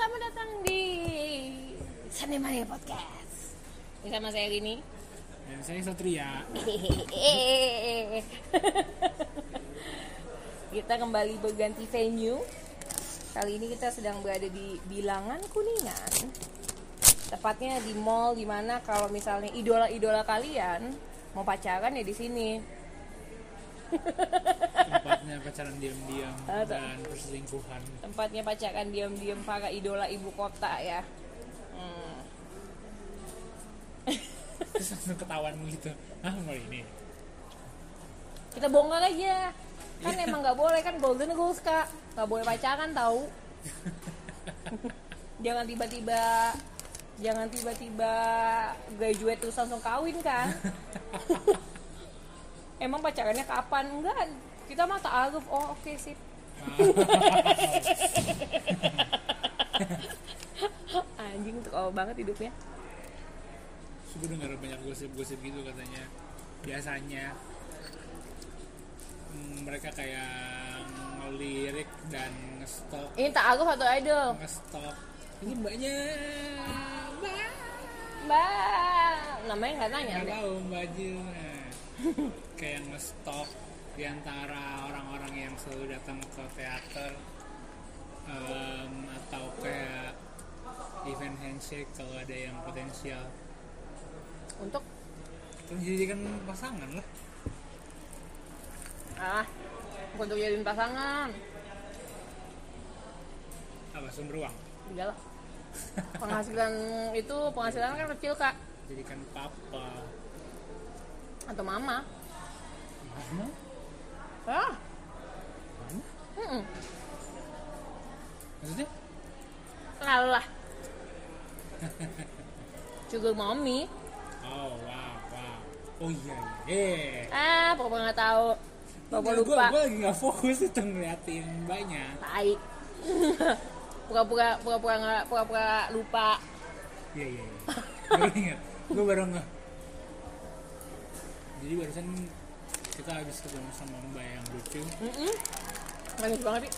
selamat datang di Sanemania Podcast. Bersama saya Rini Dan saya Satria. Kita kembali berganti venue. Kali ini kita sedang berada di Bilangan Kuningan. Tepatnya di mall di mana kalau misalnya idola-idola kalian Mau pacaran ya di sini Tempatnya pacaran diam-diam Ada. dan perselingkuhan. Tempatnya pacaran diam-diam para idola ibu kota ya hmm. Terus langsung ketahuan gitu. Ah, mau ini. kita bongkar aja kan emang nggak boleh kan golden rules kak nggak boleh pacaran tahu jangan tiba-tiba jangan tiba-tiba graduate terus langsung kawin kan emang pacarannya kapan? Enggak kita mah ta'aruf oh oke sip. Anjing tuh oh banget hidupnya. Gue dengar banyak gosip-gosip gitu katanya. Biasanya. Mm, mereka kayak ngelirik dan ngestok ini ta'aruf atau idol? Ngestok ini mbaknya mbak. Mbak. Namanya nggak nanya nggak tahu mbak Jil. Nah, kayak ngestok di antara orang-orang yang selalu datang ke teater em, atau kayak event handshake kalau ada yang potensial. Untuk? Menjadikan pasangan lah. Ah untuk jadiin pasangan. Apa sumber uang iyalah penghasilan itu penghasilan kan kecil kak. Jadikan papa atau mama? Mama? Ah. Mama? Mm maksudnya? Lah. Sugar mommy. Oh wow wow. Oh iya iya. Ah pokoknya nggak tahu. Pokoknya lupa. gue lagi nggak fokus itu ngeliatin mbaknya. Tai. Pura-pura pura-pura nggak pura-pura lupa. Iya iya. iya. Baru ingat. Gue baru nggak. Jadi barusan kita habis ketemu sama mbak yang lucu. Mm-mm. manis banget sih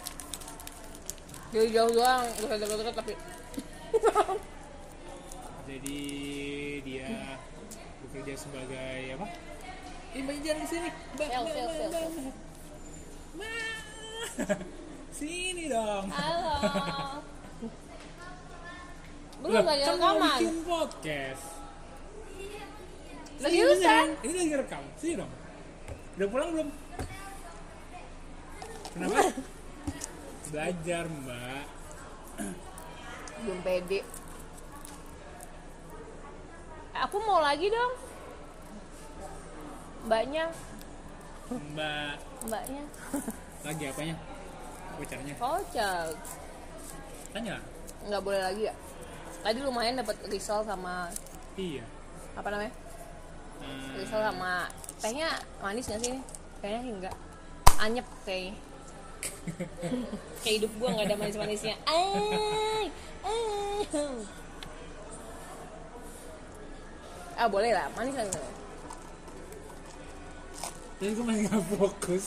dari jauh doang gak usah deket-deket tapi Jadi dia bekerja sebagai apa? Ini mbak jangan sini. Mbak, Sel, mbak, sel, mbak, sel, mbak. Sini dong. halo belum lagi kan rekaman bikin podcast. Seriusan Ini lagi rekam. Sini dong. Udah pulang belum? Kenapa? Belajar mbak. belum pede aku mau lagi dong mbaknya Mbak mbaknya lagi apanya? Pacarnya? voucher Tanya. nggak boleh lagi ya tadi lumayan dapat risol sama Iya. apa namanya Hmm, risol sama tehnya manis nggak sih kayaknya enggak anyep kayaknya. Kayak hidup gua nggak ada manis manisnya ay ay. Ah boleh lah. Manis lah. Tapi gue masih gak fokus.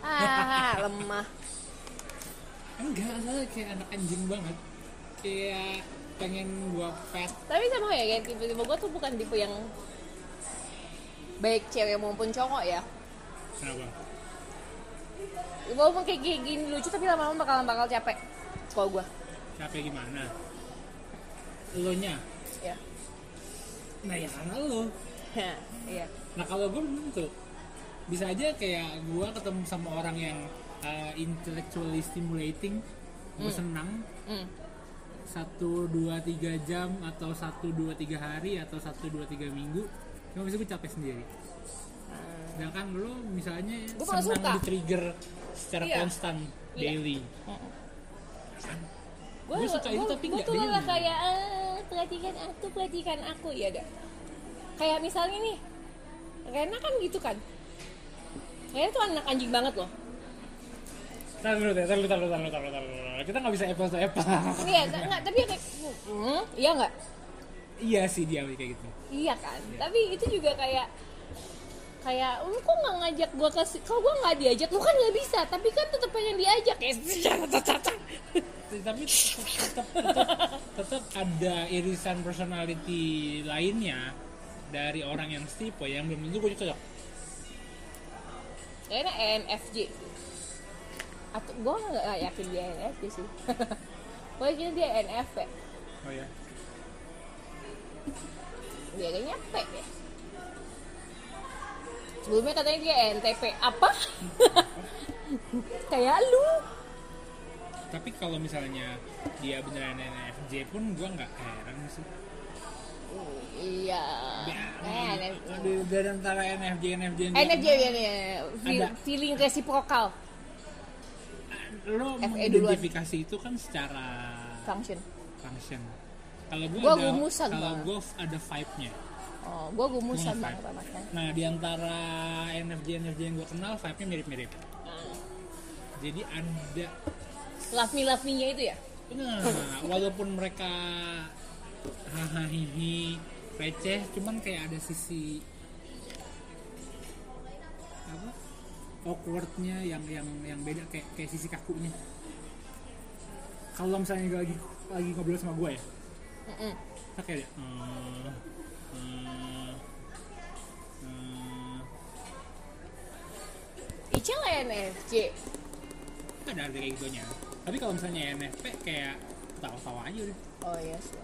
ah lemah. Enggak, soalnya kayak anak anjing banget. Kayak pengen gua pet. tapi sama ya kayak tipe-tipe gue tuh bukan tipe yang baik cewek maupun cowok ya Kenapa? walaupun kayak gini, gini lucu tapi lama-lama bakalan bakal capek kalau gue Capek gimana? Lo nya? ya Nah ya karena lo. iya Nah kalau gue belum tentu. Bisa aja kayak gua ketemu sama orang yang uh, intellectually stimulating. Gue senang. hmm. satu dua tiga jam atau satu dua tiga hari atau satu dua tiga minggu cuma bisa gue capek sendiri sedangkan lo misalnya senang suka. di trigger secara Iya. konstan Iya. daily gue suka itu tapi gue tuh malah kayak ah, perhatikan aku perhatikan aku ya dah kayak misalnya nih Rena kan gitu kan Rena tuh anak anjing banget loh Tahan dulu, tahan dulu, tahan dulu, dulu, dulu. Kita nggak bisa apple to apple. iya nggak nggak, tapi ya kayak hmm, iya nggak iya sih dia kayak gitu. Iya kan? Iya. tapi itu juga kayak kayak lu kok nggak ngajak gua ke kalau gua nggak diajak lu kan nggak bisa. Tapi kan tetap pengen diajak. Ya tapi tetap ada irisan personality lainnya dari orang yang tipe yang belum tentu gue cocok. Kayaknya ENFJ atau gue nggak yakin dia ENFJ sih. Gue yakin dia ENFP oh ya dia kayaknya P ya. Sebelumnya katanya dia NTP apa? Kayak lu. Tapi kalau misalnya dia beneran NFJ pun gue nggak heran sih. Iya. Ya, Eh, dari antara NFJ NFJ NFJ ya Ada. feeling reciprocal. Kenal, lo mengidentifikasi itu kan secara function. function kalau gue Gua ada gumusan kalau gue ada vibe-nya. Oh gue gumusan banget anaknya. Nah di antara NFJ NFJ yang gue kenal vibe-nya mirip-mirip. Jadi ada love me love me nya itu ya? Nah walaupun mereka hahaha receh cuman kayak ada sisi apa? Awkwardnya yang yang yang beda kayak kayak sisi kakunya. Kalau misalnya lagi lagi ngobrol sama gue ya Mm-mm. kayak hmm, hmm, hmm, Ica lah NFJ ada ada kayak gitunya. Tapi kalau misalnya NFP kayak tawa-tawa aja udah. Oh iya sih.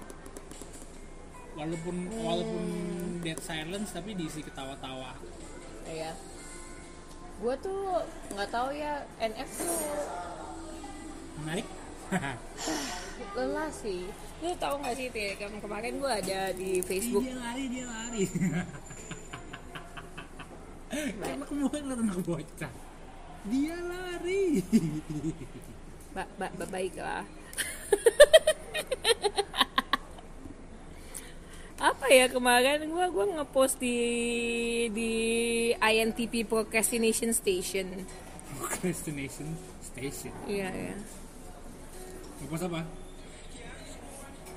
Walaupun walaupun dead silence tapi diisi ketawa-tawa. Iya. Gue tuh nggak tahu ya NF tuh menarik. Lelah sih lu tahu nggak sih Kem- kemarin gue ada di Facebook. Dia lari dia lari. Karena kemarin liat anak bocah? Dia lari. Ba ba ba baiklah. Apa ya kemarin gua gua ngepost di di INTP Procrastination Station. Procrastination station. Iya iya. Apa apa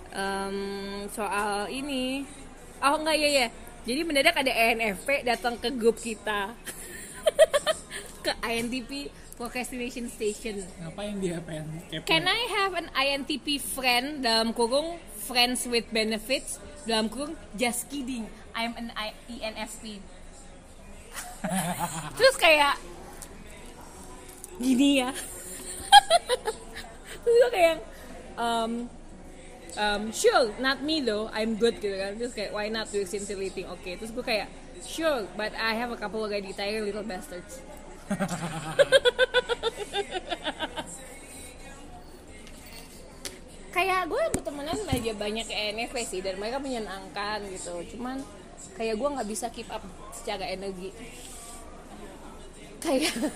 Em, soal ini. Oh enggak ya ya jadi mendadak ada ENFP datang ke grup kita. Ke INTP Procrastination Station. Ngapain dia pengen Can I have an INTP friend? Dalam kurung friends with benefits. Dalam kurung just kidding. I'm an I- E ENFP terus kayak gini ya. Terus kayak um, um, sure not me though I'm good gitu kan. Terus kayak why not do scintillating oke terus gue kayak sure but I have a couple already tired little bastards. Kayak gue bertemanan aja banyak ENFP sih dan mereka menyenangkan gitu. Cuman kayak gue nggak bisa keep up secara energi. Kayak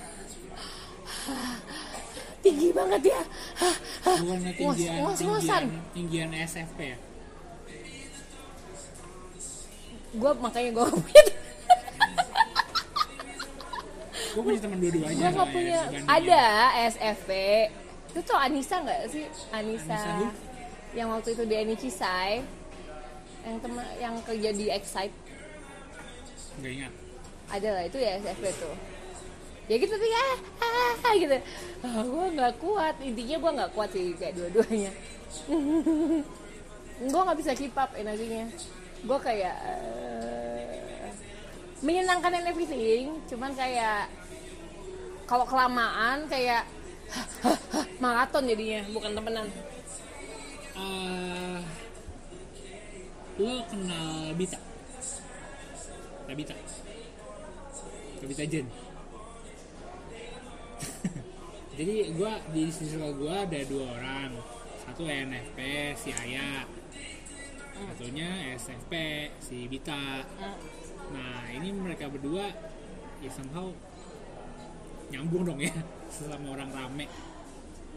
tinggi banget ya bukannya Ngos- tinggian ngos-ngosan. tinggian tinggian SFP ya? Gue makanya gue punya gue punya teman dua-duanya gue soalnya, punya. dibandingin. ada SFP itu tuh Anissa nggak sih? Anissa, Anissa who? yang waktu itu di Anicisai yang teman yang kerja di Excite. Nggak ingat. Ada lah itu ya SFP tuh ya gitu tapi ah, ah, ah, gitu. Ah, gue nggak kuat. Intinya gue nggak kuat sih kayak dua-duanya. Gue nggak bisa keep up energinya. Gue kayak eh, menyenangkan and everything. Cuman kayak kalau kelamaan kayak maraton jadinya bukan temenan. Eh, lo kenal Bita? Tabita? Tabita Jen jadi gua di circle gua ada dua orang. Satu ENFP si Aya. Satunya SFP si Bita. Nah ini mereka berdua ya somehow nyambung dong ya sesama orang rame.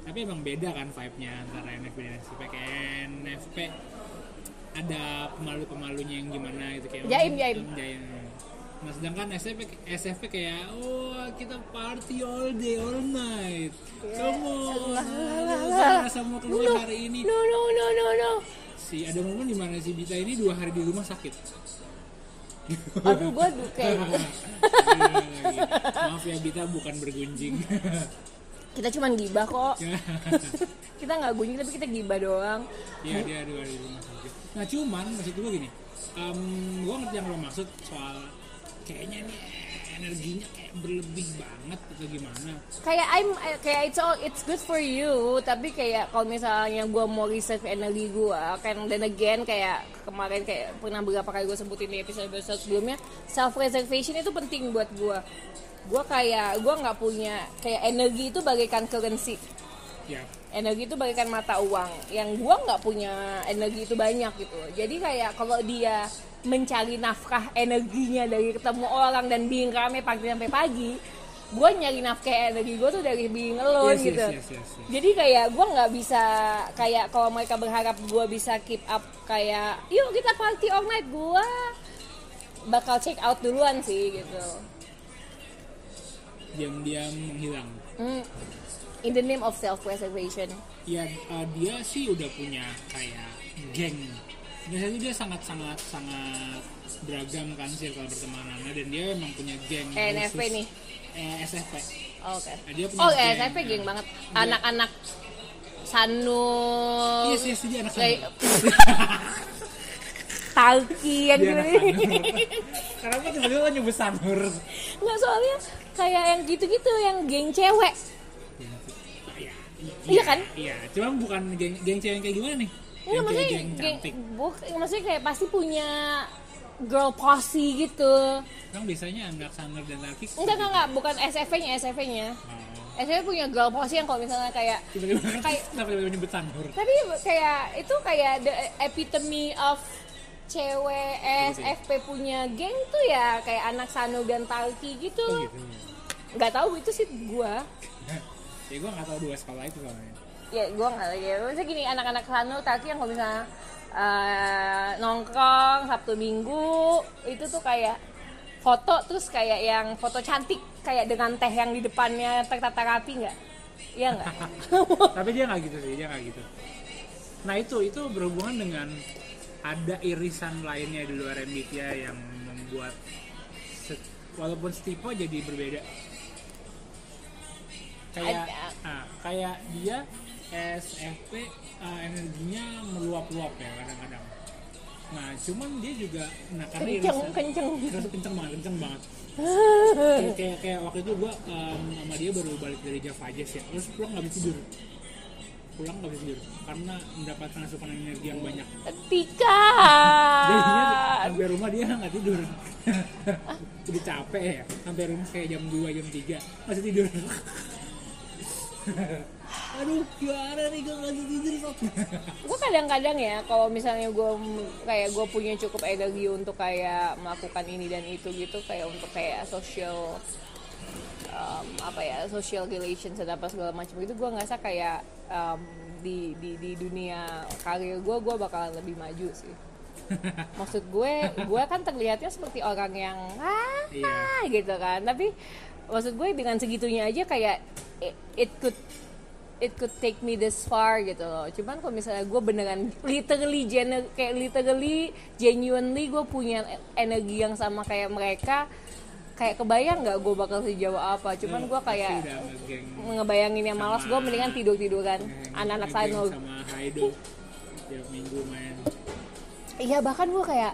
Tapi emang beda kan vibe-nya antara NFP dan SFP kayak NFP ada pemalu-pemalunya yang gimana gitu kayak Jaim, jaim. Jaim. Nah sedangkan SFP SFP kayak oh kita party all day all night. Come on sama keluar hari ini. no no no no no. Si ada momen di mana si Bita ini dua hari di rumah sakit. Aduh gue kayak maaf ya Bita bukan bergunjing. Kita cuman gibah kok. Kita nggak gunjing tapi kita gibah doang. Iya dia ada di rumah sakit. Nah cuman maksud gue gini, um, gue ngerti yang lo maksud soal kayaknya nih energinya kayak berlebih banget atau gimana. kayak I'm kayak it's all it's good for you tapi kayak kalau misalnya gue mau reserve energi gue kan dan again kayak kemarin kayak pernah beberapa kali gue sebutin di episode episode sebelumnya self preservation itu penting buat gue gue kayak gue nggak punya kayak energi itu bagaikan currency. Ya, energi itu bagaikan mata uang. Yang gua nggak punya energi itu banyak gitu. Jadi kayak kalau dia mencari nafkah energinya dari ketemu orang dan being rame pagi sampai pagi gue nyari nafkah energi gue tuh dari being alone Yes, yes, gitu yes, yes, yes. jadi kayak gue nggak bisa kayak kalau mereka berharap gue bisa keep up kayak yuk kita party all night gue bakal check out duluan sih gitu diam-diam menghilang. Hmm. in the name of self preservation Ya uh, dia sih udah punya kayak geng. Biasanya dia sangat-sangat sangat beragam kan circle pertemanannya dan dia emang punya geng. NFP khusus. nih Eh, SFP. Oke. Nah, dia punya Oh, geng. eh, SMP geng banget. Anak-anak Sanul. Iya sih, yes, dia anak Sanul. Talki yang gitu. Sanur. Kenapa tiba-tiba lo nyebut Sanur? Enggak soalnya kayak yang gitu-gitu yang geng cewek. Iya, Iya kan? Iya, cuma bukan geng, geng cewek yang kayak gimana nih? Enggak Geng maksudnya geng cantik. buk, maksudnya kayak pasti punya girl posse gitu. Kan biasanya anak Sanur dan Talki Enggak enggak enggak, bukan SFV-nya, SFV-nya. Oh, SFV punya girl posse yang kalau misalnya kayak tiba-tiba Kayak- tiba-tiba nyebut tapi kayak itu kayak the epitome of cewek SFP punya geng tuh ya kayak anak Sanu dan Talki gitu Oh gitu. nggak tahu itu sih gua ya gue nggak tahu dua sekolah itu soalnya. Ya gua nggak lagi maksudnya gini anak-anak Sanu Talki yang kalau misalnya eh, nongkrong Sabtu Minggu itu tuh kayak foto terus kayak yang foto cantik kayak dengan teh yang di depannya tertata rapi nggak Iya nggak Tapi dia nggak gitu sih, dia nggak gitu. Nah itu itu berhubungan dengan ada irisan lainnya di luar MBTI yang membuat walaupun setipe jadi berbeda. Kayak Ada. ah, kayak dia SFP ah, energinya meluap-luap ya kadang-kadang. Nah cuman dia juga nah karena kenceng irisan- kenceng Terus kenceng banget, kenceng banget. kayak, kayak, kayak waktu itu gua um, sama dia baru balik dari Java Jazz ya, terus pulang nggak bisa tidur. Pulang nggak bisa tidur karena mendapatkan asupan energi yang banyak. Tika Jadinya sampai rumah dia nggak tidur. Udah capek ya, sampai rumah kayak jam 2, jam 3 masih tidur. Aduh, gimana nih gue bisa tidur Sob? gue kadang-kadang ya kalau misalnya gue kayak gue punya cukup energi untuk kayak melakukan ini dan itu gitu kayak untuk kayak social um, apa ya social relations dan apa segala macam itu gue ngerasa kayak um, di, di di dunia karir gue gue bakalan lebih maju sih maksud gue gue kan terlihatnya seperti orang yang ah Iya. gitu kan tapi maksud gue dengan segitunya aja kayak it, it could it could take me this far gitu loh. Cuman kalau misalnya gue beneran literally gener, kayak literally genuinely gue punya energi yang sama kayak mereka kayak kebayang nggak gue bakal sejauh apa? Cuman gue kayak ngebayangin yang malas gue mendingan tidur tiduran anak-anak Sanul sama Haido tiap minggu main Iya bahkan gue kayak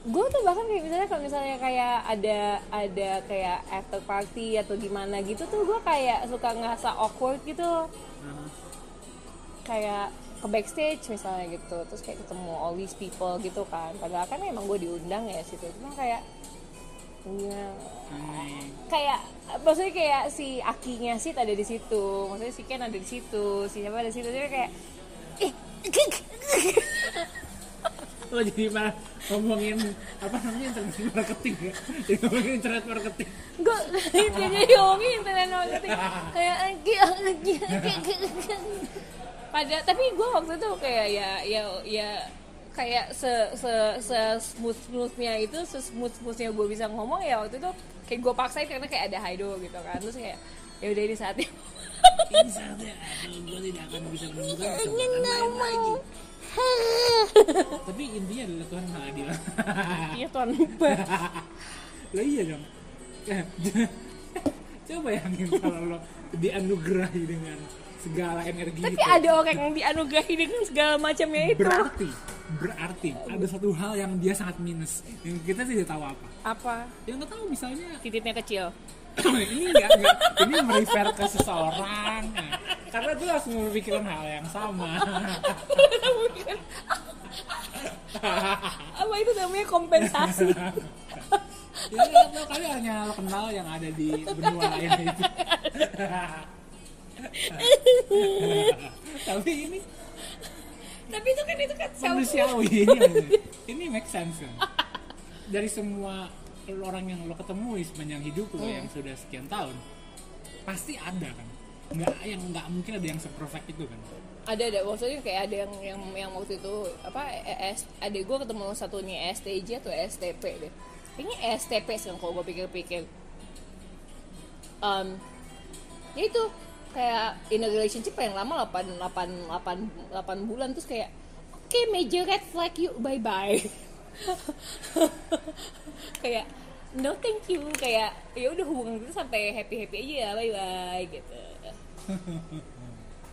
gue tuh bahkan kayak misalnya kalau misalnya kayak ada ada kayak after party atau gimana gitu tuh gue kayak suka ngerasa awkward gitu. Kayak ke backstage misalnya gitu terus kayak ketemu all these people gitu kan. Padahal kan emang gue diundang ya situ. Cuma kayak ya, aneh. kayak maksudnya kayak si akinya sih ada di situ maksudnya si Ken ada di situ si siapa ada di situ. Jadi kayak eh Oh jadi malah ngomongin apa namanya internet marketing ya? Jadi ngomongin internet marketing. gue jadi ngomongin internet marketing kayak lagi lagi pada tapi gue waktu itu kayak ya ya ya kayak se se se smooth smoothnya itu se smooth smoothnya gue bisa ngomong ya waktu itu kayak gue paksain karena kayak ada Haido gitu kan terus kayak ya udah ini saatnya Ini saatnya aduh, gue tidak akan bisa menemukan kesempatan lain lagi. Tapi intinya adalah Tuhan maha adil. iya tuan Lah iya dong. coba bayangin kalau lo dianugerahi dengan segala energi tapi itu. ada orang yang dianugerahi dengan segala macamnya itu. Berarti berarti ada satu hal yang dia sangat minus. Yang kita tidak tahu apa. Apa? Yang nggak tahu misalnya titiknya kecil. Ini enggak, enggak ini merefer ke seseorang karena gue langsung memikirkan hal yang sama. Apa itu namanya kompensasi? Ya nggak tahu kali hanya lo kenal yang ada di benua lain itu. Tapi ini tapi itu kan itu kan manusiawi. ini ini make sense kan? dari semua orang yang lo ketemu sepanjang hidup lo yang sudah sekian tahun pasti ada kan nggak yang nggak mungkin ada yang seperfect itu kan? Ada ada. Maksudnya kayak ada yang yang yang waktu itu apa ES ada gue ketemu satunya STJ atau STP deh. Kayaknya STP sih kalau gue pikir-pikir. Um, ya itu kayak in a relationship yang lama 8, 8, 8, 8 bulan. Terus kayak oke major red flag yuk bye bye kayak no thank you. Kayak ya udah hubungan kita sampai happy happy aja ya bye bye gitu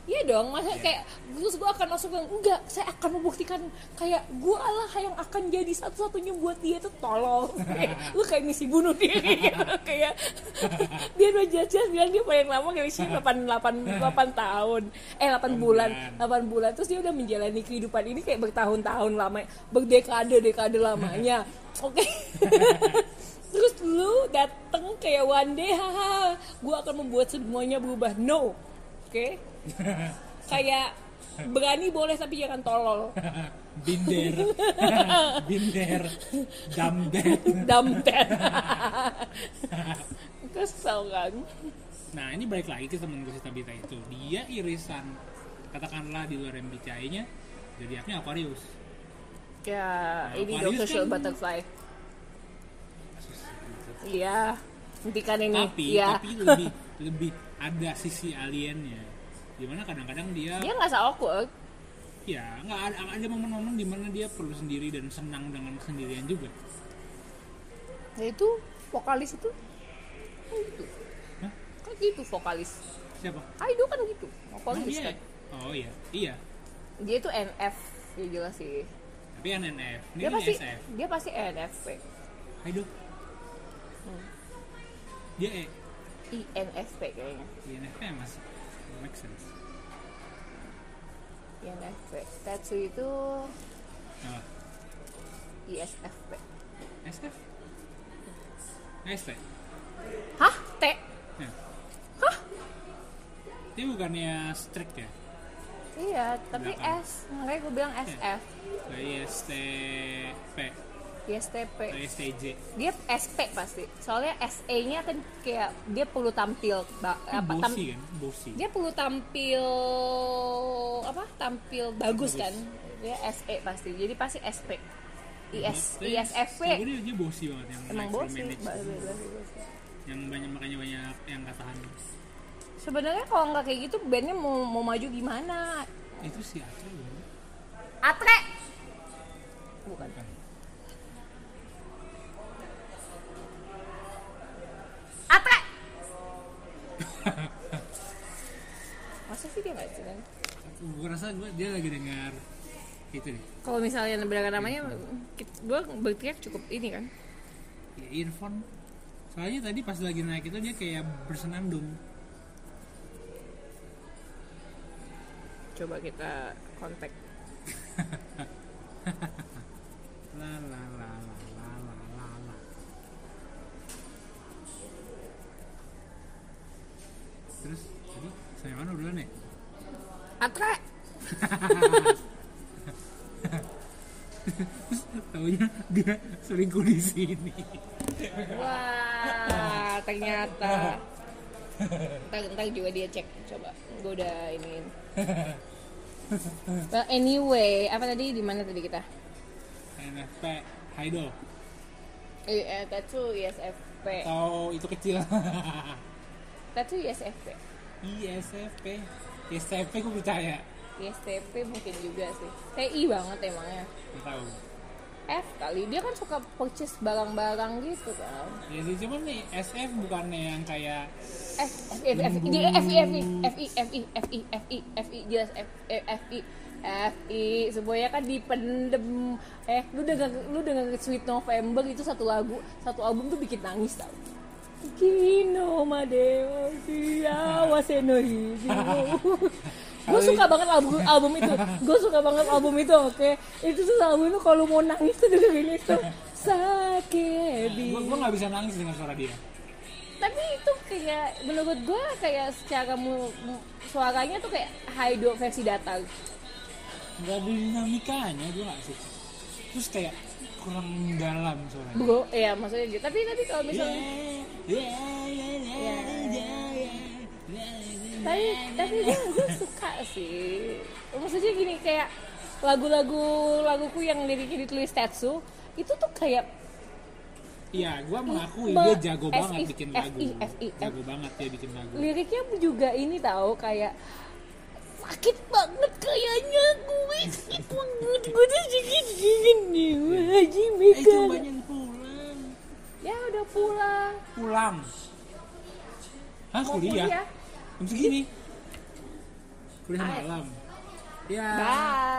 Iya dong, masa kayak terus gue akan masuk yang enggak, saya akan membuktikan kayak gue lah yang akan jadi satu-satunya buat dia itu tolol. Kayak, lu kayak misi bunuh diri gitu. kayak dia udah jelas-jelas bilang dia paling lama kayak sih 8, 8, 8 tahun, eh 8 bulan, 8 bulan terus dia udah menjalani kehidupan ini kayak bertahun-tahun lama, berdekade-dekade lamanya. Oke. Terus lu dateng kayak one day haha gue akan membuat semuanya berubah. No. Oke? Kayak berani boleh tapi jangan tolol. Binder. Binder. Damdet damtet kesel kan? Nah ini balik lagi ke temen gue si Tabita itu. Dia irisan katakanlah di luar MBTI-nya zodiaknya Aquarius. Ya Nah, ini Aquarius dong social kan- butterfly iya. Hentikan ini. Tapi ya tapi lebih lebih ada sisi aliennya. Di mana kadang-kadang dia dia nggak awkward ya nggak ada ada momen-momen di mana dia perlu sendiri dan senang dengan kesendirian juga. Ya itu vokalis itu. Kan gitu. Hah? kan gitu vokalis. Siapa? Kaido kan gitu vokalis dia kan. oh iya. Iya. Dia itu NF ya jelas sih. Tapi NNF ini dia kan pasti SF dia pasti NFP Hmm. Dia E. INFP kayaknya. INFP masih. Make sense. INFP Tetsu itu Apa? ISFP SF ST hah? T? Ya. dia bukannya strict ya? Iya tapi Belakang. S. Makanya gue bilang SF Kayak ISTP ISTP atau ISTJ dia SP pasti. Soalnya SE nya kan kayak dia perlu tampil ba- apa tam- bosi kan? Bosi. dia perlu tampil apa tampil bagus, Bagus. kan dia SE pasti. Jadi pasti SP IS Tapi ISFP dia, dia bosi banget yang emang bos sih micromanage. ba- ba- ba- ba- yang banyak makanya banyak yang gak tahan. Sebenarnya kalau nggak kayak gitu bandnya mau mau maju gimana? Itu si Atre bukan? Atre! Bukan. Bukan Atre sih kan. Gue rasa gue dia lagi dengar itu deh. Kalau misalnya benar namanya gue berteriak cukup ini kan. Ya, earphone. Soalnya tadi pas lagi naik itu dia kayak bersenandung. Coba kita kontak. La la la la la la la la. Terus tadi saya mana duluan ya Atre. Taunya dia selingkuh di sini. Wah ternyata. Ntar, ntar juga dia cek. Coba gue udah iniin well, anyway apa tadi? Di mana tadi kita? NFP Haido. Eh, eh Tatsu ISFP atau itu kecil. Tatsu ISFP ISFP YSTP gue percaya YSTP mungkin juga sih TI banget emangnya tahu F kali dia kan suka purchase barang-barang gitu kan ya sih cuman nih SF bukannya yang kayak F F F F F F I F I F I F I F I F jelas F F F I semuanya kan dipendem eh lu dengar lu dengar Sweet November itu satu lagu satu album tuh bikin nangis tau Kino Madeo Sia Waseno Gue suka banget album album itu. Gue suka banget album itu, oke. Itu tuh album itu kalau mau nangis tuh dengerin itu. Sakebi. gue gue nggak bisa nangis dengan suara dia Tapi itu kayak menurut gue kayak secara mu, mu- suaranya tuh kayak Haido versi data. nggak ada dinamikanya gue nggak suka terus kayak kurang dalam suaranya Bro, ya maksudnya gitu. Tapi tapi kalau misalnya Yeah, yeah, yeah, tapi tapi gue gue suka sih maksudnya gini kayak lagu-lagu laguku yang liriknya ditulis Tetsu itu tuh kayak Iya, gue mengakui dia jago banget bikin lagu. Jago banget dia bikin lagu. liriknya juga ini tahu kayak sakit banget kayaknya gue sakit banget gue tuh sakit nih Haji Eh, Mika cobain pulang. ya udah pulang Pulang. Hah, mau kuliah? kuliah Jam segini? Kuliah malam. Ya, Bye.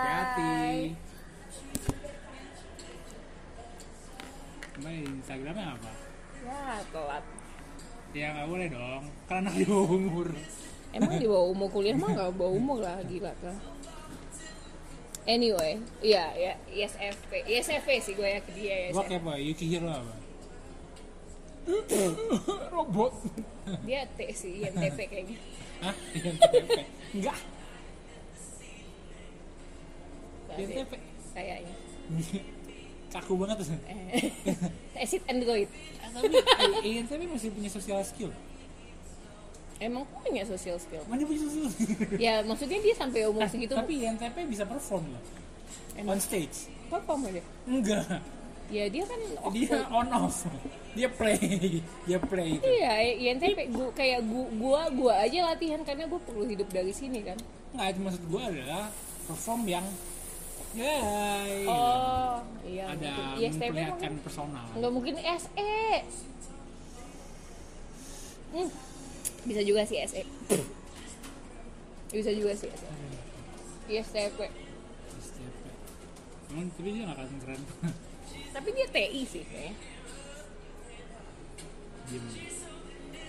hati-hati. Mbak Instagramnya apa? ya telat Ya nggak boleh dong, karena di bawah umur. Emang di bawah umur kuliah mah nggak bawah umur lah gila kan anyway iya ya ISFP ISFP sih gue yakin dia ya Gua kepo, Yukihiro apa? Robot. dia T sih INTP kayaknya Hah? INTP? Enggak. Nggak sih, INTP. kayaknya Kaku banget tuh. Eh, acid android Tapi INTP masih punya social skill. Emang punya social skill Mana punya social skill? ya maksudnya dia sampai umur Eh, segitu tapi INTP bisa perform loh. Emang? On stage. perform aja Enggak. ya dia kan Dia on off. Dia play. Dia play itu. iya INTP gua, kayak gua, gua gua aja latihan karena gua perlu hidup dari sini kan Enggak, itu maksud gue adalah perform yang Yay. oh iya ada mungkin. ISTP memperlihatkan mungkin personal. nggak mungkin SE hmm, bisa juga sih SE bisa juga sih SE ISTP STP. Emang tapi dia gak akan keren. tapi dia TI sih kayaknya Diem.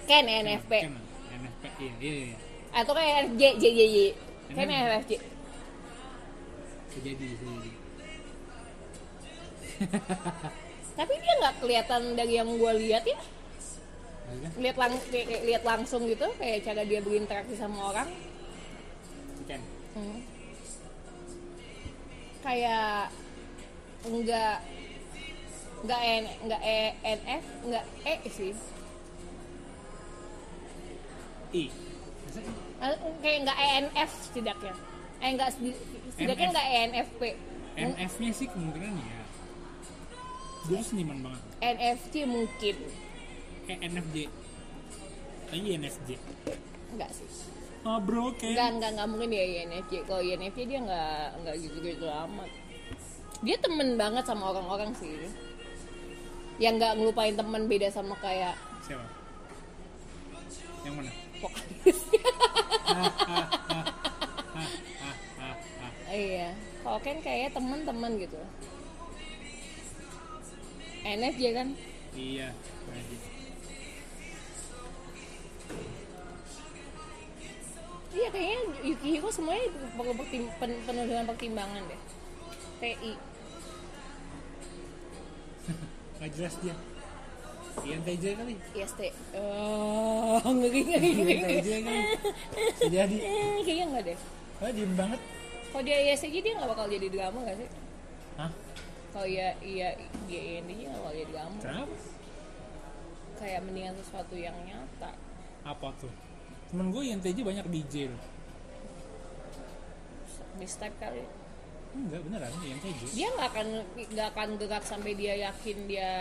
kan NFP NFP, iya, iya, iya. atau kayak J J J J NFP. NFJ jadi, jadi. tapi dia nggak kelihatan dari yang gue lihat ya? Lihat lang kayak- lihat langsung gitu kayak cara dia berinteraksi sama orang. Hmm. kayak enggak enggak N enggak E NF enggak E sih I. Eh, kayak enggak ENF setidaknya eh enggak sedi- setidaknya E ENFP NF-nya sih kemungkinan ya. Dia seniman banget. NFC mungkin Kayak NFJ. Ayo NFJ. enggak sih Oh bro, enggak kayak enggak enggak mungkin ya INFJ kalau INFJ dia enggak enggak gitu gitu amat dia temen banget sama orang-orang sih yang nggak ngelupain temen beda sama kayak siapa? Yang mana? vokalis iya kalau kan kayak teman-teman gitu NFJ kan Iya. berarti. Yukihiro semuanya perlu pertim- pen- penuh dengan pertimbangan deh TI Gak jelas dia. INTJ kali. IST oh ngeri ngeri INTJ kali. Jadi. Kayaknya enggak deh Oh, diem banget. kalau dia ISTJ dia nggak bakal jadi drama gak sih Hah? kalau iya iya dia INTJ nggak bakal jadi drama Kenapa? kayak mendingan sesuatu yang nyata Apa tuh? Temen gue INTJ banyak DJ loh. Mistype kali. Enggak, beneran INTJ. dia nggak akan nggak akan gerak sampai dia yakin dia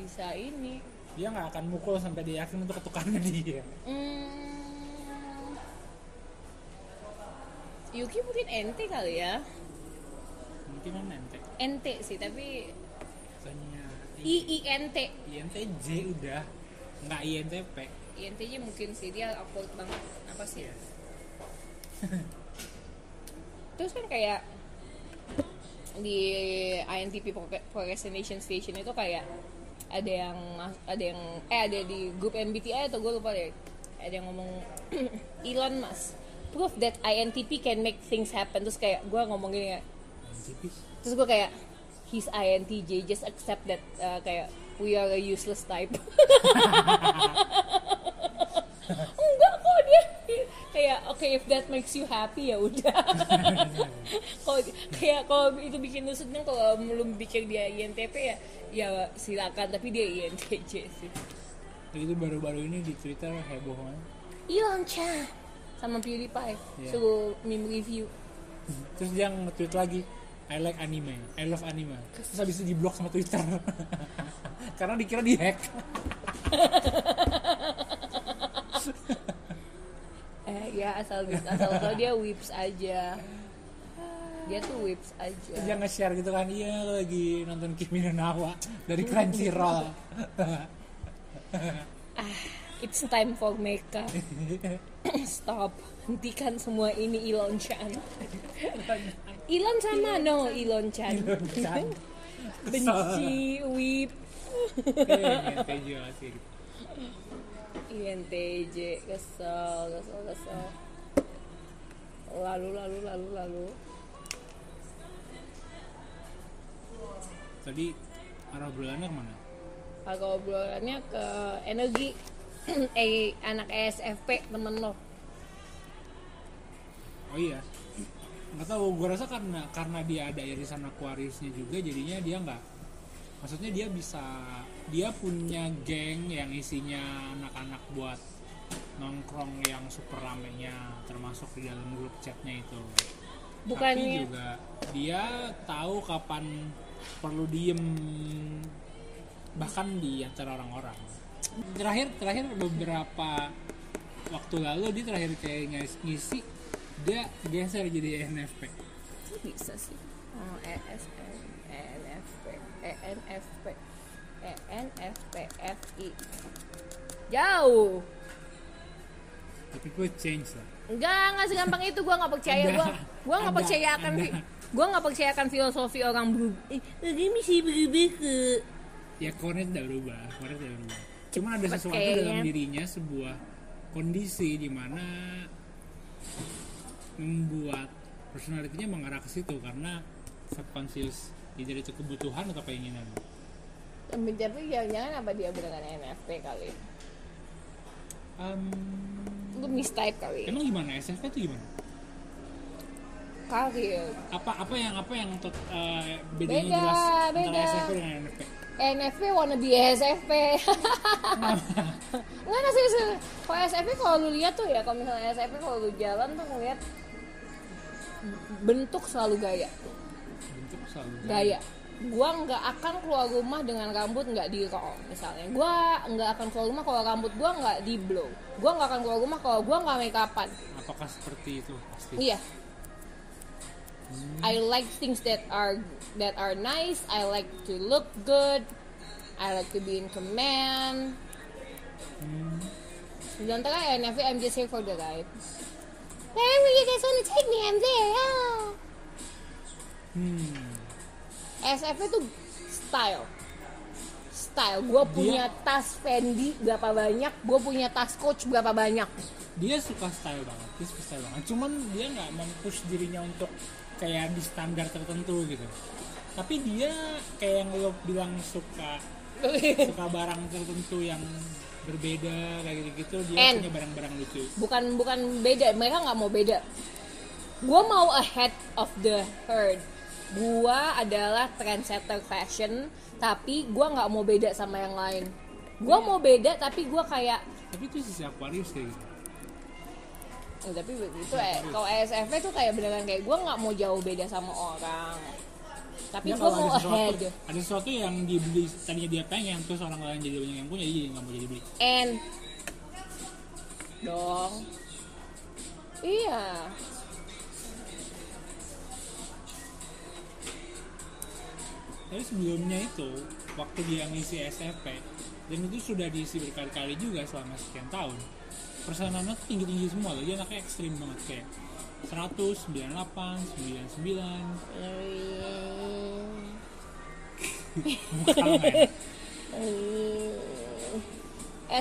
bisa ini. Dia nggak akan mukul sampai dia yakin untuk ketukannya dia. hmm, Yuki mungkin NT kali ya. Mungkin kan nanti. NT sih tapi Tanya I. I N T INTJ udah. Nggak INTP INTJ mungkin sih dia awkward banget. Apa sih? Iya. terus kan kayak di INTP Proc- Procrastination Station itu kayak ada yang mas- ada yang eh ada di grup MBTI atau gue lupa deh. Ada yang ngomong Elon Musk proof that INTP can make things happen. Terus kayak gue ngomong gini ya terus gue kayak he's INTJ just accept that uh, kayak we are a useless type oke if that makes you happy ya udah. Kalau kayak kalau itu bikin lu seneng kalau belum pikir dia INTP ya ya silakan tapi dia INTJ sih. Itu baru-baru ini di Twitter heboh banget Elon Chan sama PewDiePie. Iya. suruh meme review. Terus dia nge-tweet lagi I like anime, I love anime. Terus habis itu di blok sama Twitter. Karena dikira di hack ya asal asal tau dia whips aja dia tuh whips aja dia nge-share gitu kan iya lo lagi nonton Kimi no Nawa dari Crunchyroll It's time for makeup. Stop. Hentikan semua ini Elon Chan. Elon sama no Elon Chan. Chan. Benci, whip. INTJ, kesel, kesel, kesel. Lalu, lalu, lalu, lalu. tadi arah obrolannya ke mana? Kalau obrolannya ke energi eh anak ESFP temen lo. Oh iya, nggak tahu. Gue rasa karena karena dia ada irisan Aquariusnya juga, jadinya dia nggak. Maksudnya dia bisa, dia punya geng yang isinya anak-anak buat nongkrong yang super ramenya, termasuk di dalam grup chatnya itu. Tapi Bukannya juga dia tahu kapan perlu diem, bahkan di antara orang-orang. Terakhir terakhir beberapa waktu lalu dia terakhir kayak ngis- ngisi dia geser jadi NFP. Bisa sih oh, ESN ENFP ENFP ENFP FI jauh. Tapi gue change lah. enggak enggak segampang itu. Gua nggak percaya. Gua gua nggak percaya akan gua nggak percaya akan filosofi orang berubah eh, ini masih berubah ke Ya Cornet udah berubah, Cornet udah berubah. Cuman ada Cepet sesuatu kayaknya. dalam dirinya sebuah kondisi di mana membuat personalitinya mengarah ke situ karena subconscious either itu kebutuhan atau keinginan. tapi jangan-jangan apa dia beneran ENFP kali Um, lu mistype kali emang gimana SFP itu gimana? karir Apa apa yang apa yang untuk eh, bedanya Beda, jelas antara beda. SFP dengan NFP? ENFP wanna be SFP Enggak, nggak serius serius. Kalau SFP kalau lu lihat tuh ya Kalau misalnya SFP kalau lu jalan tuh ngeliat Bentuk selalu gaya Selalu Gaya Gua nggak akan keluar rumah dengan rambut nggak di roll misalnya Gua nggak akan keluar rumah kalau rambut gua nggak di blow Gua nggak akan keluar rumah kalau gua nggak make upan Apakah seperti itu pasti? Iya I like things that are that are nice. I like to look good. I like to be in command. Sementara NFP I'm just here for the ride. Wherever you guys wanna take me, I'm there. Ah. Hmm. SFP tuh style. Style. Gue punya tas Fendi berapa banyak, gue punya tas Coach berapa banyak. dia suka style banget dia suka style banget cuman dia nggak mempush dirinya untuk kayak di standar tertentu gitu tapi dia kayak yang lo bilang suka suka barang tertentu yang berbeda kayak gitu gitu dia And- punya barang-barang lucu bukan bukan beda mereka nggak mau beda gue mau ahead of the herd gue adalah trendsetter fashion tapi gue nggak mau beda sama yang lain. Gue mau beda tapi gue kayak tapi itu sisi Aquarius kayak gitu. Eh, tapi begitu eh kalau ESFP tuh kayak beneran kayak gue nggak mau jauh beda sama orang. Tapi Dia gue mau ada sesuatu, ahead. ada sesuatu yang dibeli tadinya dia pengen terus orang lain jadi banyak yang punya jadi nggak mau jadi beli. And dong. Iya tapi sebelumnya itu waktu dia ngisi SFP dan itu sudah diisi berkali-kali juga selama sekian tahun. Persenannya tuh tinggi-tinggi semua loh. Dia anaknya ekstrim banget kayak 100, 98, 99 Muka kalah nggak ya?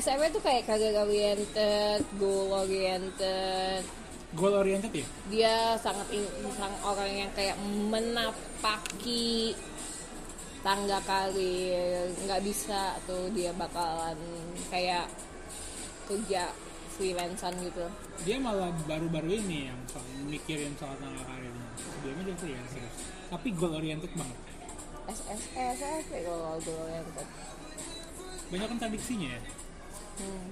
SMP tuh kayak career oriented, goal oriented. goal oriented ya? Dia sangat in- sang orang yang kayak menapaki tangga karir, nggak bisa tuh dia bakalan kayak kerja freelancean gitu. dia malah baru-baru ini yang soal mikirin soal tangga karirnya sebelumnya dia freelancer tapi goal oriented banget SS SMP kalau goal oriented. banyak kontradiksinya ya Hmm.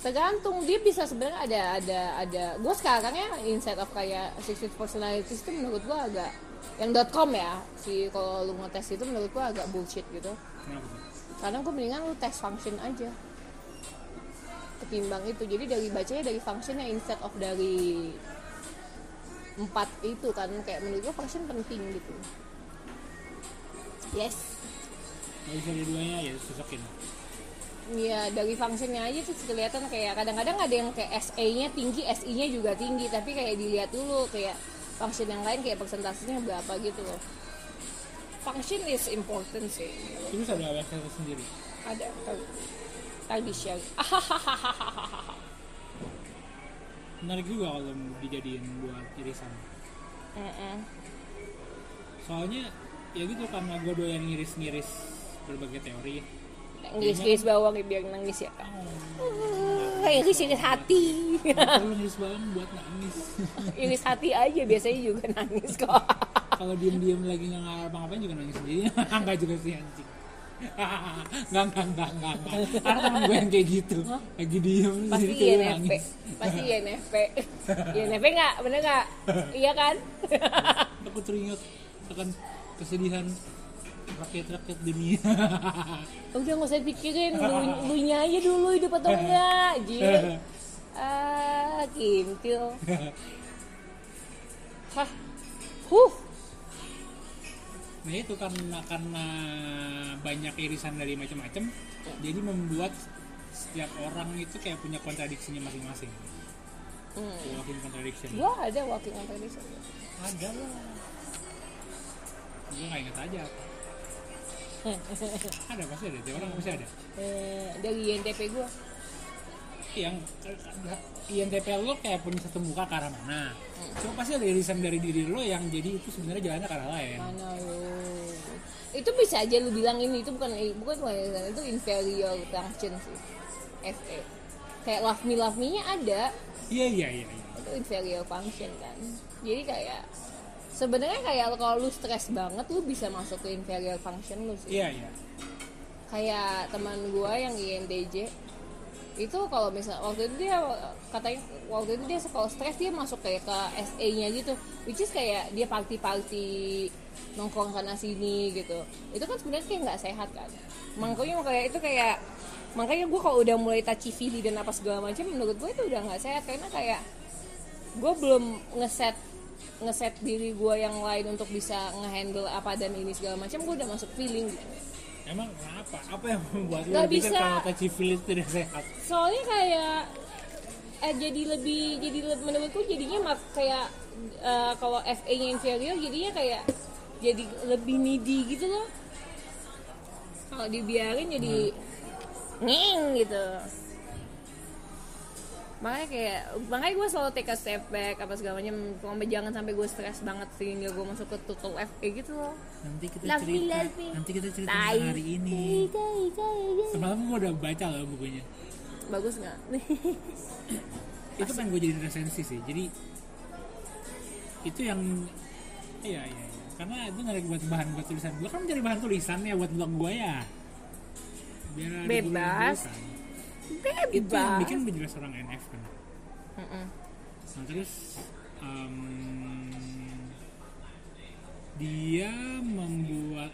tergantung dia bisa sebenarnya ada ada ada gue sekarang ya instead of kayak 60 personalities itu menurut gue agak yang .com ya si kalau lu ngetes itu menurut gue agak bullshit gitu. Karena gue mendingan lu tes function aja. Ketimbang itu jadi dari bacanya dari functionnya instead of dari empat itu kan kayak menurut gue function penting gitu. Yes. Bisa dua-duanya ya susakin Iya dari functionnya aja tuh kelihatan kayak kadang-kadang ada yang kayak SE-nya tinggi, SI-nya juga tinggi, tapi kayak dilihat dulu kayak function yang lain kayak persentasenya berapa gitu loh. Function is important sih. terus ada website sendiri Ada tahu. Tadi di share. menarik juga kalau dijadiin buat irisan soalnya ya gitu karena gue doyan ngiris-ngiris berbagai teori Ngiris-ngiris bawang biar nangis ya kak. Uh, iris iris hati. Ngiris bawang buat nangis iris hati aja biasanya juga nangis kok. kalau diem-diem lagi nggak ngapa-ngapain juga nangis sendiri nggak juga sih anjing nggak nggak nggak nggak karena temen gue yang kayak gitu lagi diem Pasti tiba-tiba INFP. Pasti INFP. INFP nggak? Bener nggak? Iya kan? aku teringat akan kesedihan rakyat-rakyat dunia Udah nggak usah pikirin, lu, aja dulu hidup atau enggak, Jin. Ah, kintil. Hah, huh, Nah itu karena karena banyak irisan dari macam-macam, jadi membuat setiap orang itu kayak punya kontradiksinya masing-masing. Hmm. Walking contradiction. gua ada walking contradiction. Ada lah. Gue nggak inget aja apa. ada pasti ada, tiap orang pasti ada. Eh, dari INTP gua. Yang INTP lo kayak punya satu muka ke arah mana. Cuma pasti ada irisan dari diri lo yang jadi itu sebenarnya jalannya ke arah lain. Mana lu? Itu bisa aja lu bilang ini itu bukan bukan bukan, itu inferior function sih. FE. Kayak love me love me-nya ada, Iya iya iya. iya. itu inferior function kan jadi kayak sebenarnya kayak kalau lu stres banget lu bisa masuk ke inferior function lu sih. Iya iya. kayak teman gua yang INTJ itu kalau misal waktu itu dia katanya waktu itu dia kalau stres dia masuk kayak ke SE nya gitu. Which is kayak dia party party nongkrong sana sini gitu. Itu kan sebenarnya kayak nggak sehat kan. Makanya kayak itu kayak makanya gue kalau udah mulai touchy feely dan apa segala macam menurut gue itu udah nggak sehat. Karena kayak gue belum ngeset ngeset diri gue yang lain untuk bisa ngehandle apa dan ini segala macam gue udah masuk feeling gitu Emang kenapa? Apa yang membuat lo Nggak bisa. kalau touchy feel itu tidak sehat? soalnya kayak eh, jadi lebih jadi lebih menurutku jadinya mak kayak eh, kalau FA nya inferior jadinya kayak jadi lebih needy gitu loh kalau dibiarin jadi nging gitu makanya kayak makanya gue selalu take a step back apa segala macam sampai jangan sampai gue stres banget sehingga gue masuk ke total FA gitu loh Nanti kita Love me, cerita. love me. Nanti kita cerita Tai. hari ini. Semalam gue udah baca loh bukunya. bagus nggak Itu pengen gue jadi resensi sih. Jadi itu yang iya iya. iya. Karena itu nggak buat bahan buat tulisan. Gue kan mencari bahan tulisan ya buat blog gue ya. Biar ada Bebas. tulisan. Itu yang bikin juga seorang NF kan. Mm-mm. Nah terus em, dia membuat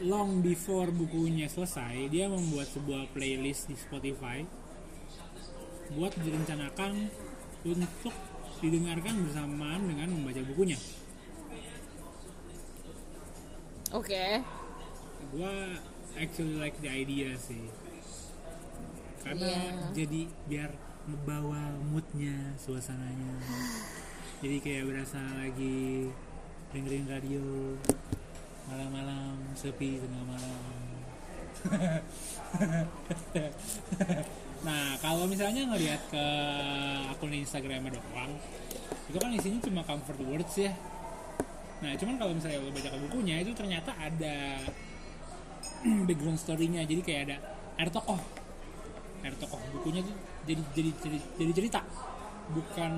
long before bukunya selesai dia membuat sebuah playlist di Spotify buat direncanakan untuk didengarkan bersamaan dengan membaca bukunya. oke Gua actually like the idea sih karena Iya. jadi biar membawa moodnya suasananya. Jadi kayak berasa lagi dengerin radio malam-malam sepi tengah malam. Nah kalau misalnya ngelihat ke akun Instagramnya doang itu kan isinya cuma comfort words ya. Nah cuman kalau misalnya lo baca ke bukunya itu ternyata ada background story-nya. Jadi kayak ada ada tokoh ada tokoh. Bukunya tuh jadi jadi jadi, jadi cerita. Bukan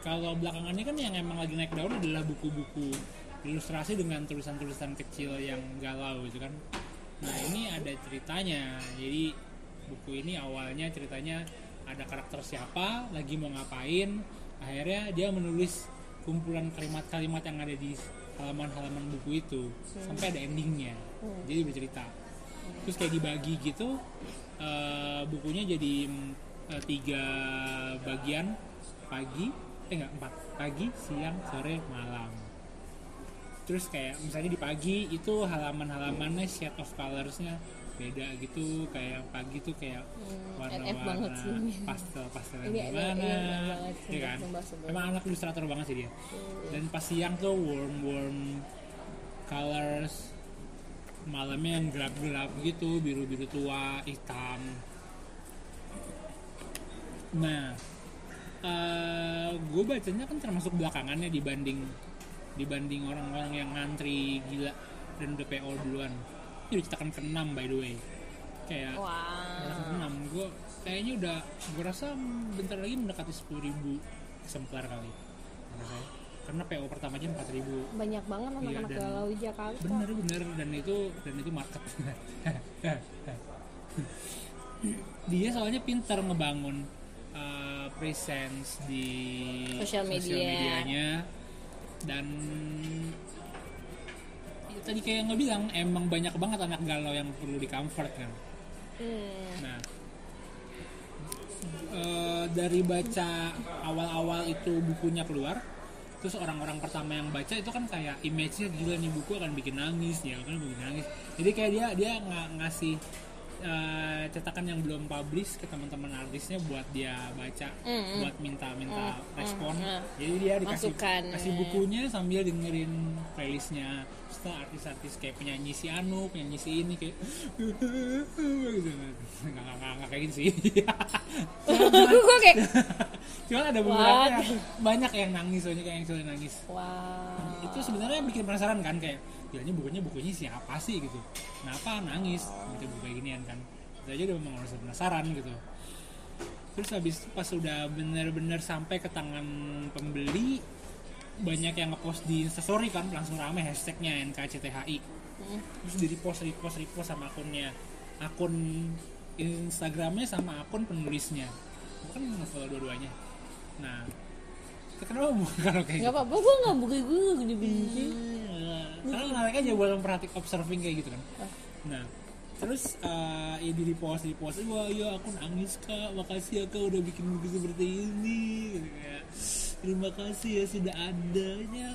kalau belakangannya kan yang emang lagi naik daun adalah buku-buku ilustrasi dengan tulisan-tulisan kecil yang galau gitu kan. Nah ini ada ceritanya. Jadi buku ini awalnya ceritanya ada karakter siapa lagi mau ngapain. Akhirnya dia menulis kumpulan kalimat-kalimat yang ada di halaman-halaman buku itu. Sampai ada endingnya. Jadi bercerita terus kayak dibagi gitu eh, bukunya jadi eh, tiga bagian pagi eh enggak empat pagi siang sore malam. Terus kayak misalnya di pagi itu halaman-halamannya shade of colorsnya beda gitu kayak pagi tuh kayak Hmm, warna-warna pastel pastel yang gimana iya, ya kan? Sumpah, sumpah. emang anak ilustrator banget sih dia. Dan pas siang tuh warm warm colors malamnya yang gelap-gelap gitu biru-biru tua hitam. Nah gue bacanya kan termasuk belakangannya dibanding dibanding orang-orang yang ngantri gila dan udah PO duluan. Ini cetakan ke-6 by the way. Kayak Wah. enam gue kayaknya udah gue rasa bentar lagi mendekati 10.000 eksemplar kali karena PO pertamanya 4.000 Banyak banget anak-anak dan- galau di Jakarta. bener bener dan itu dan itu market dia soalnya pintar ngebangun uh, presence di Social media. medianya dan ya, tadi kayak nggak bilang emang banyak banget anak galau yang perlu di comfort kan Hmm. Nah, eh, dari baca awal-awal itu bukunya keluar, terus orang-orang pertama yang baca itu kan kayak image-nya gila nih buku akan bikin nangis, ya kan bikin nangis. Jadi kayak dia dia nga- ngasih eh, cetakan yang belum publish ke teman-teman artisnya buat dia baca, Mm, buat minta-minta respon. mm. Jadi dia dikasih Masukan, kasih ya. bukunya sambil dengerin playlistnya. Setelah artis-artis kayak penyanyi si Anu, penyanyi si ini kayak gitu nggak nggak nggak kayak gitu sih. Gue kayak Cuman ada beberapa yang banyak yang nangis, soalnya kayak yang sudah nangis. wow. Itu sebenarnya bikin penasaran kan kayak, bilangnya bukunya bukunya siapa sih gitu. Kenapa nangis? Gitu buku kayak ginian kan. Itu aja udah memang harus penasaran gitu. Terus habis itu pas sudah bener-bener sampai ke tangan pembeli, banyak yang ngepost di instastory kan langsung rame hashtagnya NKCTHI Hmm. terus di repost repost repost sama akunnya. Akun Instagramnya sama akun penulisnya. Bukan nge-follow dua-duanya. Nah kenapa bukan kalau kayak Gak gitu? apa-apa, gue gak buka gue gak gede-gede. Hmm, karena menarik aja buat memperhatik observing kayak gitu kan. Nah terus eh ya di repost di repost wah ya aku nangis kak makasih ya kak udah bikin buku seperti ini gitu terima kasih ya sudah adanya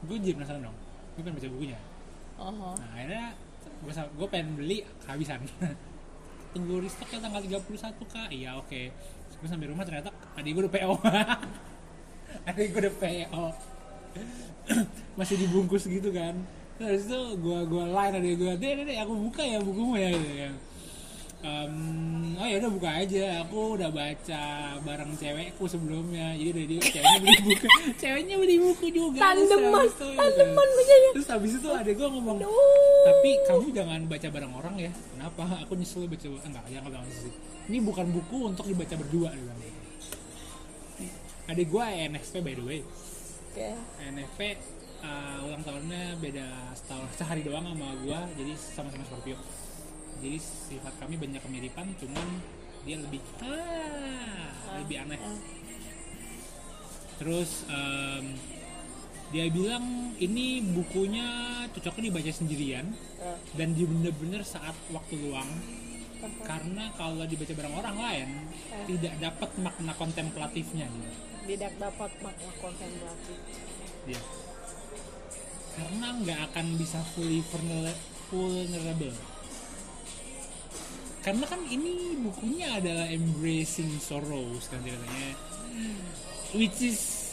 gue jadi penasaran dong gue pengen baca bukunya Oh, Nah akhirnya gue gue pengen beli kehabisan. Tunggu restock ya tanggal 31 kak. Iya oke. Gue sampai rumah ternyata adik gue udah PO. adik gue udah PO. Masih dibungkus gitu kan. Terus itu gue gue line adik gue, deh deh aku buka ya bukumu ya gitu kan. Em, oh ya udah buka aja. Aku udah baca bareng cewekku sebelumnya. Jadi dari dia ceweknya beli buku, ceweknya beli buku juga. Terus Tandeman, itu, gitu. tandeman bacanya. Terus habis itu ada gue ngomong, Aduh. tapi kamu jangan baca bareng orang ya. Kenapa? Aku nyesel baca enggak, jangan bilang nyesel. Ini bukan buku untuk dibaca berdua dia bilang gitu. Adik gue NFP by the way. Oke. NFP uh, ulang tahunnya beda setahun sehari doang sama gue, jadi sama-sama Scorpio. Jadi sifat kami banyak kemiripan, cuman dia lebih ah, lebih aneh. Terus em, dia bilang ini bukunya cocoknya dibaca sendirian Eh, dan di bener-bener saat waktu luang karena kalau dibaca bareng orang lain tidak dapat makna kontemplatifnya gitu. Tidak dapat makna kontemplatif. Dia. Karena nggak akan bisa fully vulner- vulnerable karena kan ini bukunya adalah embracing sorrows kan ceritanya which is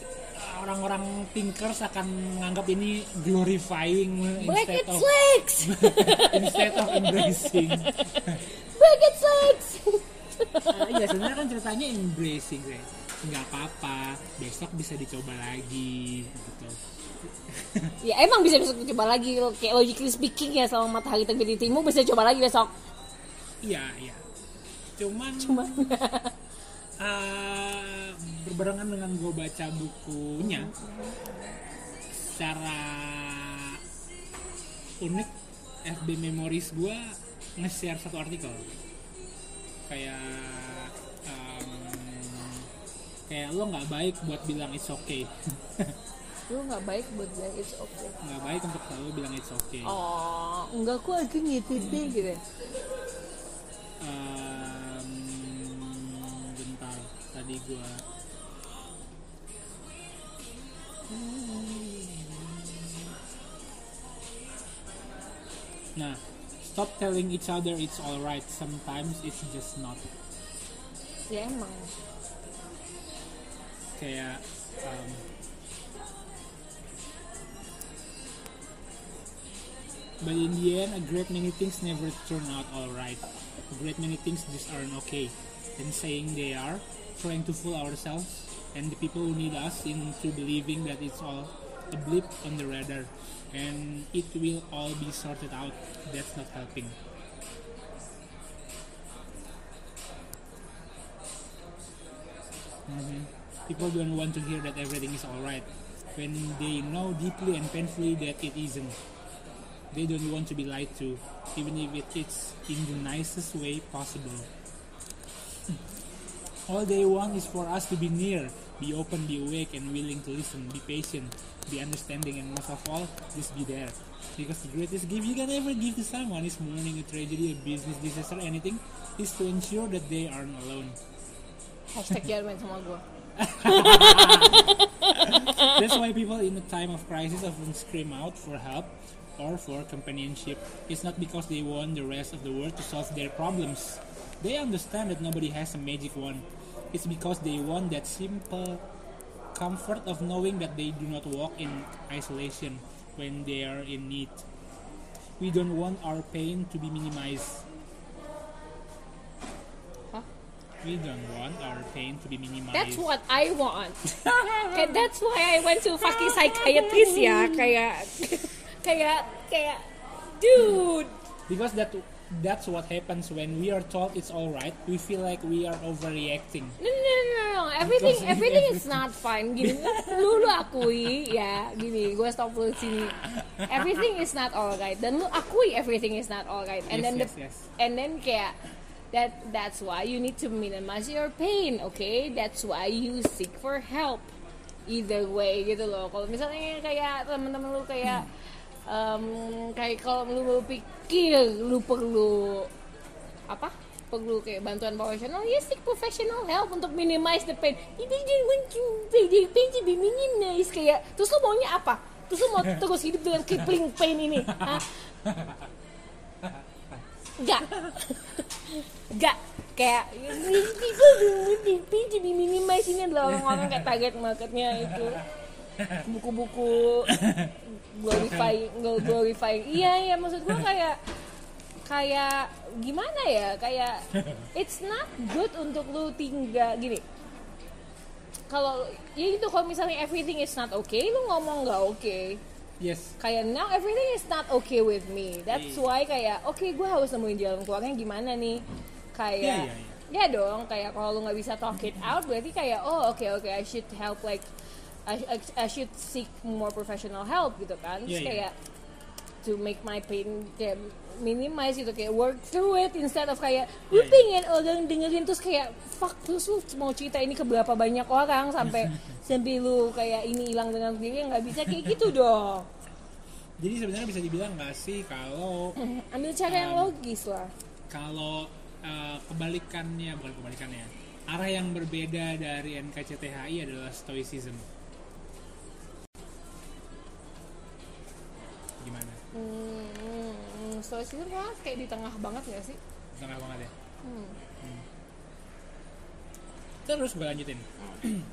orang-orang thinkers akan menganggap ini glorifying Break instead of legs! instead of embracing its legs! Ah, iya sebenarnya kan ceritanya embracing kayak nggak apa-apa besok bisa dicoba lagi gitu ya emang bisa besok coba lagi kayak logically speaking ya selama matahari terbit di timur bisa coba lagi besok. Iya iya. Cuman cuma uh, berbarengan dengan gue baca bukunya secara unik FB Memories gue nge-share satu artikel. Kayak um, kayak lo nggak baik buat bilang it's okay lu nggak baik buat bilang it's okay. Nggak baik untuk selalu bilang it's okay. Oh enggak aku lagi gitu deh gitu Em, bentar tadi gua nah stop telling each other it's alright. Sometimes it's just not. Ya emang. Kayak um, But in the end, a great many things never turn out alright. A great many things just aren't okay. And saying they are, trying to fool ourselves and the people who need us into believing that it's all a blip on the radar and it will all be sorted out. That's not helping. Mhm. People don't want to hear that everything is alright when they know deeply and painfully that it isn't. They don't want to be lied to, even if it is in the nicest way possible. Hmm. All they want is for us to be near, be open, be awake, and willing to listen, be patient, be understanding, and most of all, just be there. Because the greatest gift you can ever give to someone is mourning a tragedy, a business disaster, anything, is to ensure that they aren't alone. hashtag jangan main sama gue That's why people in a time of crisis often scream out for help or for companionship. It's not because they want the rest of the world to solve their problems. They understand that nobody has a magic wand. It's because they want that simple comfort of knowing that they do not walk in isolation when they are in need. We don't want our pain to be minimized. We don't want our pain to be minimized. That's what I want. Kayak that's why I went to fucking psychiatrist ya. Kayak kayak kayak dude. because that that's what happens when we are told it's all right we feel like we are overreacting No, no, no, no, no. Everything, Because everything is not fine. Gini, lu lu akui ya, gini, gue stop lu sini. Everything is not alright. Dan lu akui everything is not alright. And Yes, then the, yes, yes. and then kayak that that's why you need to minimize your pain, okay? That's why you seek for help. Either way gitu loh. Kalau misalnya kayak teman-teman lu kayak um, kayak kalau lu pikir lu perlu apa perlu kayak bantuan profesional ya seek professional help untuk minimize the pain ini dia the pain to be minimize kayak terus lu maunya apa terus lu mau terus hidup dengan crippling pain ini Hah? Enggak Enggak Kayak want the pain to be minimize Ini adalah orang-orang kayak target marketnya itu Buku-buku Glorifying Glorifying. Iya iya maksud gue kayak kayak gimana ya? Kayak it's not good untuk lu tinggal gini. Kalau ya itu kalau misalnya everything is not okay lu ngomong nggak okay. Yes. Kayak now everything is not okay with me. Iya. that's why kayak oke gue harus nemuin jalan keluarnya gimana nih? Kayak Iya, iya, ya dong kayak kalau lu nggak bisa talk it out berarti kayak oh oke oke I should help like I, I, I should seek more professional help gitu kan. Terus iya. kayak to make my pain kayak minimize gitu kayak work through it instead of kayak Iya, lu iya. pengen orang dengerin terus kayak fuck terus lu mau cerita ini ke berapa banyak orang sampai sampai lu kayak ini hilang dengan sendiri nggak bisa kayak gitu dong. Jadi sebenarnya bisa dibilang nggak sih kalau ambil cara yang Um, logis lah. kalau uh, kebalikannya bukan kebalikannya arah yang berbeda dari NKCTHI adalah stoicism Hmm, stoicism kan kayak di tengah banget gak sih? tengah banget ya? Hmm. terus gue lanjutin.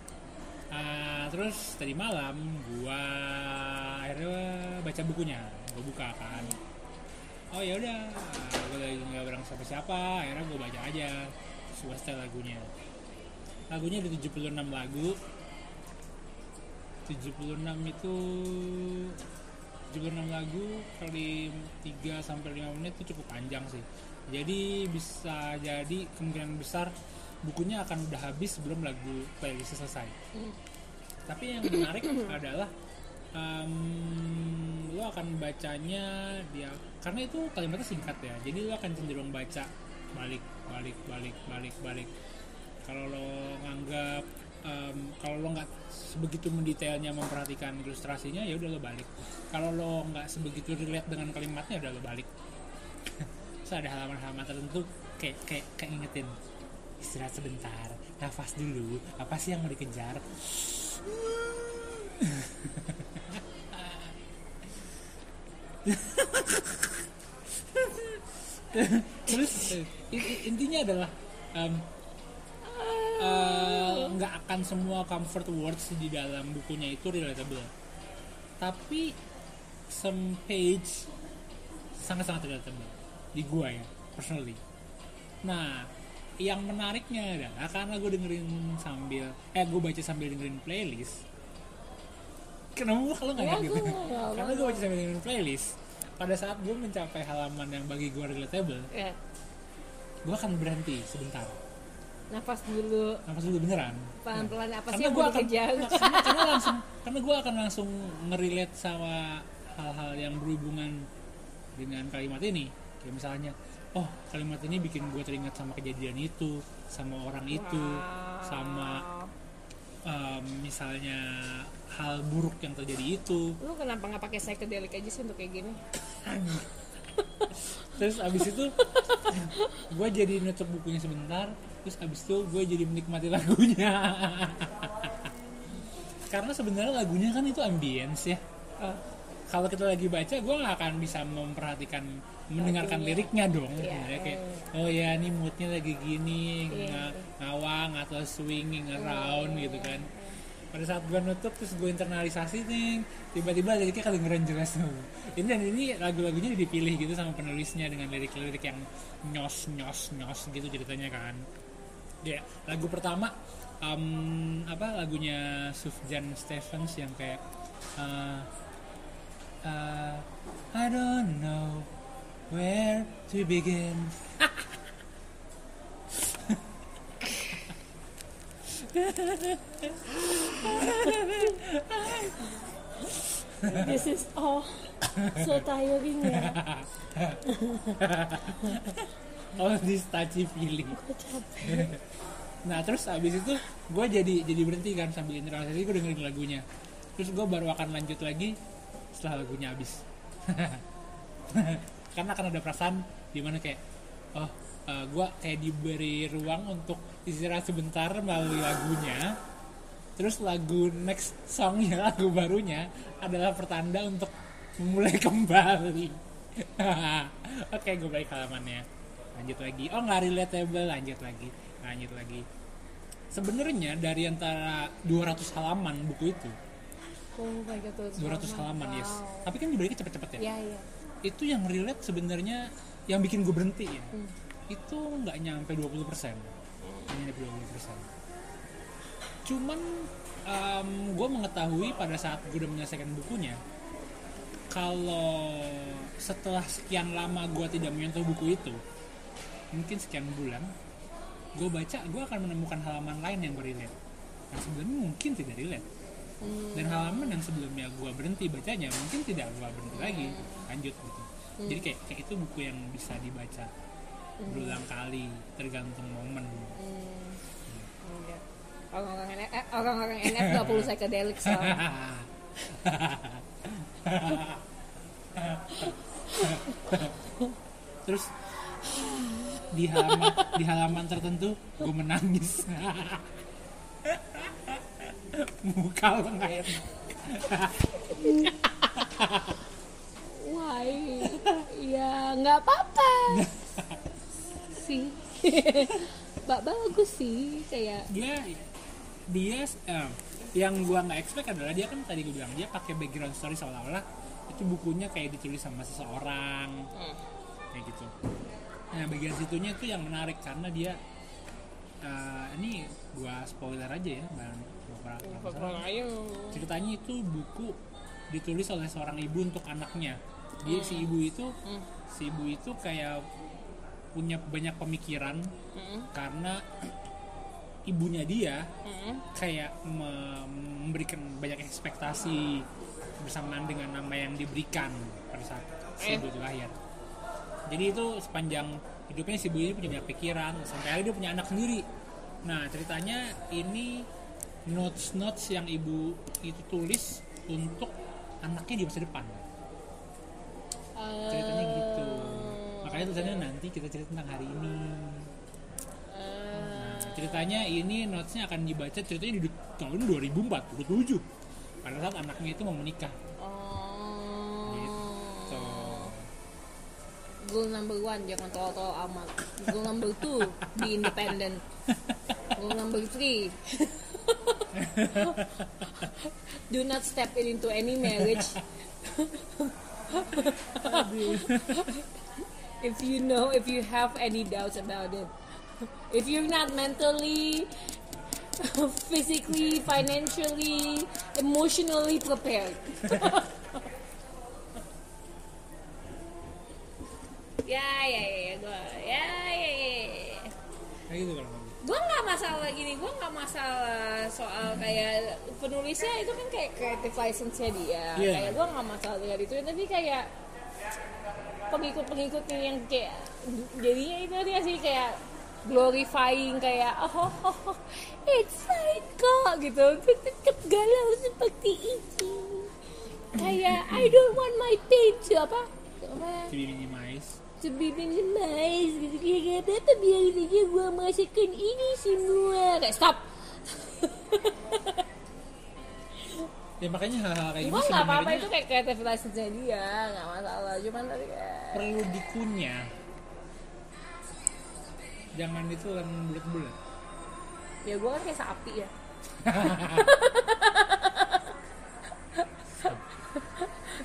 Ah, terus tadi malam gua akhirnya baca bukunya. Gue buka kan. Oh ya udah. Gue lagi nggak bareng siapa siapa akhirnya gue baca aja gue setel lagunya. Lagunya ada 76 lagu. 76 itu 76 lagu kali 3 sampai 5 menit itu cukup panjang sih. Jadi bisa jadi kemungkinan besar bukunya akan udah habis sebelum lagu playlistnya selesai. Hmm. tapi yang menarik adalah em, lo akan bacanya dia karena itu kalimatnya singkat ya jadi lo akan cenderung baca balik balik balik balik balik. Kalau lo nganggap em, kalau lo nggak sebegitu mendetailnya memperhatikan ilustrasinya ya udah lo balik. Kalau lo nggak sebegitu relate dengan kalimatnya udah lo balik. Terus ada halaman-halaman tertentu kayak kayak kayak ingetin istirahat sebentar nafas dulu apa sih yang mau dikejar? Terus intinya adalah em, nggak akan semua comfort words di dalam bukunya itu relatable. Tapi some page sangat-sangat relatable. Di gua ya personally. Nah yang menariknya adalah karena gue dengerin sambil eh gue baca sambil dengerin playlist kenapa kalau nggak Ya, gitu karena gue baca sambil dengerin playlist pada saat gue mencapai halaman yang bagi gue relatable Ya, gue akan berhenti sebentar nafas dulu, nafas dulu beneran. Pelan-pelan apa sih karena yang gue akan karena, karena langsung karena gue akan langsung ngerelate sama hal-hal yang berhubungan dengan kalimat ini. Kayak misalnya oh kalimat ini bikin gue teringat sama kejadian itu sama orang itu Wow. sama em, misalnya hal buruk yang terjadi itu. Lu kenapa nggak pakai psychedelic aja sih untuk kayak gini? terus abis itu gue jadi nutup bukunya sebentar terus abis itu gue jadi menikmati lagunya karena sebenarnya lagunya kan itu ambience ya Oh, kalau kita lagi baca gue nggak akan bisa memperhatikan mendengarkan Lagunya. liriknya dong Iya. Ya, kayak oh ya ini moodnya lagi gini Iya. nga- ngawang atau swinging around gitu kan pada saat gue nutup terus gue internalisasi nih tiba-tiba liriknya kedengeran jelas tuh. Ini dan ini lagu-lagunya dipilih gitu sama penulisnya dengan lirik-lirik yang nyos nyos nyos gitu ceritanya kan. Ya lagu pertama em, apa lagunya Sufjan Stevens yang kayak eh, uh, I don't know where to begin. This is all so tiring ya. All this touchy feeling. Capek. Nah terus abis itu gue jadi jadi berhenti kan sambil internalisasi gue dengerin lagunya. Terus gue baru akan lanjut lagi setelah lagunya habis. Karena akan ada perasaan di mana kayak oh gue kayak diberi ruang untuk istirahat sebentar melalui lagunya. Terus lagu next songnya lagu barunya adalah pertanda untuk memulai kembali. Oke gue balik halamannya. Lanjut lagi. Oh nggak relatable lanjut lagi. Lanjut lagi. Sebenarnya dari antara 200 halaman buku itu Oh my god, 200 halaman yes tapi kan dibaliknya cepet-cepet ya Ya ya. itu yang relate sebenarnya yang bikin gue berhenti ya Hmm. itu nggak nyampe 20% hanya nyampe 20% cuman gue mengetahui pada saat gue udah menyelesaikan bukunya kalau setelah sekian lama gue tidak menyentuh buku itu mungkin sekian bulan gue baca gue akan menemukan halaman lain yang berrelate. Yang sebelumnya mungkin tidak relate. Hmm. dan halaman yang sebelumnya gua berhenti bacanya mungkin tidak gua berhenti lagi lanjut gitu. Jadi kayak kayak itu buku yang bisa dibaca berulang kali tergantung momen. Hmm. Orang-orang NF, eh, orang-orang NF gak perlu psychedelic soalnya. terus di halaman di halaman tertentu gue menangis. Muka lo nggak enak why? Ya nggak apa-apa. Sih Mbak bagus sih kayak dia dia eh, yang gua nggak expect adalah dia kan tadi gue bilang dia pakai background story seolah-olah itu bukunya kayak ditulis sama seseorang. Kayak gitu. Nah bagian situnya tuh yang menarik karena dia eh, ini gua spoiler aja ya bang ceritanya itu buku ditulis oleh seorang ibu untuk anaknya. Dia si ibu itu Hmm. si ibu itu kayak punya banyak pemikiran Mm-mm. karena ibunya dia Mm-mm. kayak me- memberikan banyak ekspektasi bersamaan dengan nama yang diberikan pada saat si Eh. ibu itu lahir. Jadi itu sepanjang hidupnya si ibu ini punya banyak pikiran sampai akhirnya dia punya anak sendiri. Nah ceritanya ini notes notes yang ibu itu tulis untuk anaknya di masa depan. Ceritanya gitu. Makanya tulisannya nanti kita cerita tentang hari ini. Ceritanya ini notesnya akan dibaca ceritanya di tahun 2047 pada saat anaknya itu mau menikah. Oh. Gitu. Goal number one jangan tol-tol amat. Goal number two be independent. Goal number three. Do not step in into any marriage. if you know, if you have any doubts about it, if you're not mentally, physically, financially, emotionally prepared. ya ya ya ya gue ya ya ya, ya. kayak gitu kalau ngomong gue nggak masalah gini gue nggak masalah soal kayak penulisnya itu kan kayak creative license nya dia Iya. kayak gue nggak masalah dengan itu tapi kayak pengikut pengikutnya yang kayak jadinya itu dia sih kayak glorifying kayak oh, oh, oh it's kok gitu. Tetap galau seperti itu kayak I don't want my pain to apa? Apa jadi minimize to be minimized gitu. Kayak apa biarin aja gue merasakan ini semua. Kayak stop. Ya makanya hal-hal kayak gitu nggak apa-apa itu kayak creative license dia nggak masalah. Cuman tadi kayak perlu dikunyah jangan itu kan bulat-bulat. Ya gue kan kayak sapi ya.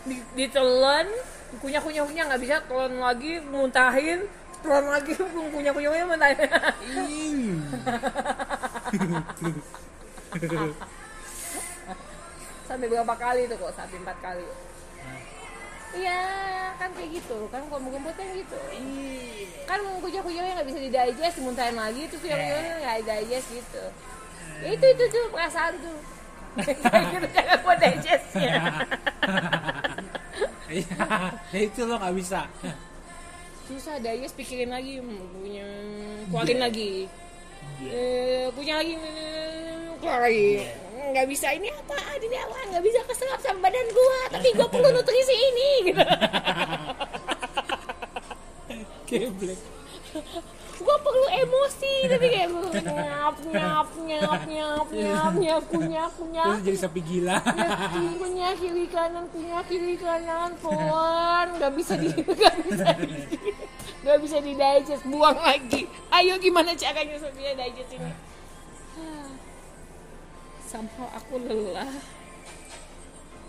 Di, ditelan kunyah kunyah kunyah nggak bisa telan lagi muntahin telan lagi kunyah kunyah kunyah muntahin sampai berapa kali tuh kok? Sampai empat kali iya kan kayak gitu. Kan kalau rumput kan gitu. Kan kunyah kunyahnya nggak bisa didigest dimuntahin lagi terus kunyah kunyahnya nggak didigest gitu. Ya itu itu tuh perasaan tuh. Kayak gitu cara gue digestnya iya. Ya itu lo nggak bisa. Susah digest pikirin lagi hmm, punya keluarin lagi. Eh, punya lagi hmm, keluar lagi nggak bisa ini apa? Ini apa? Nggak bisa keserap sama badan gua tapi gua perlu nutrisi ini. Gitu Geblek. gua perlu emosi tapi kayak nyap nyap nyap nyap nyap nyap kunyah kunyah terus jadi sapi gila. Kunyah kiri kanan kunyah kiri kanan pelan nggak bisa di nggak bisa di nggak bisa di digest buang lagi. Ayo gimana caranya supaya digest ini somehow aku lelah.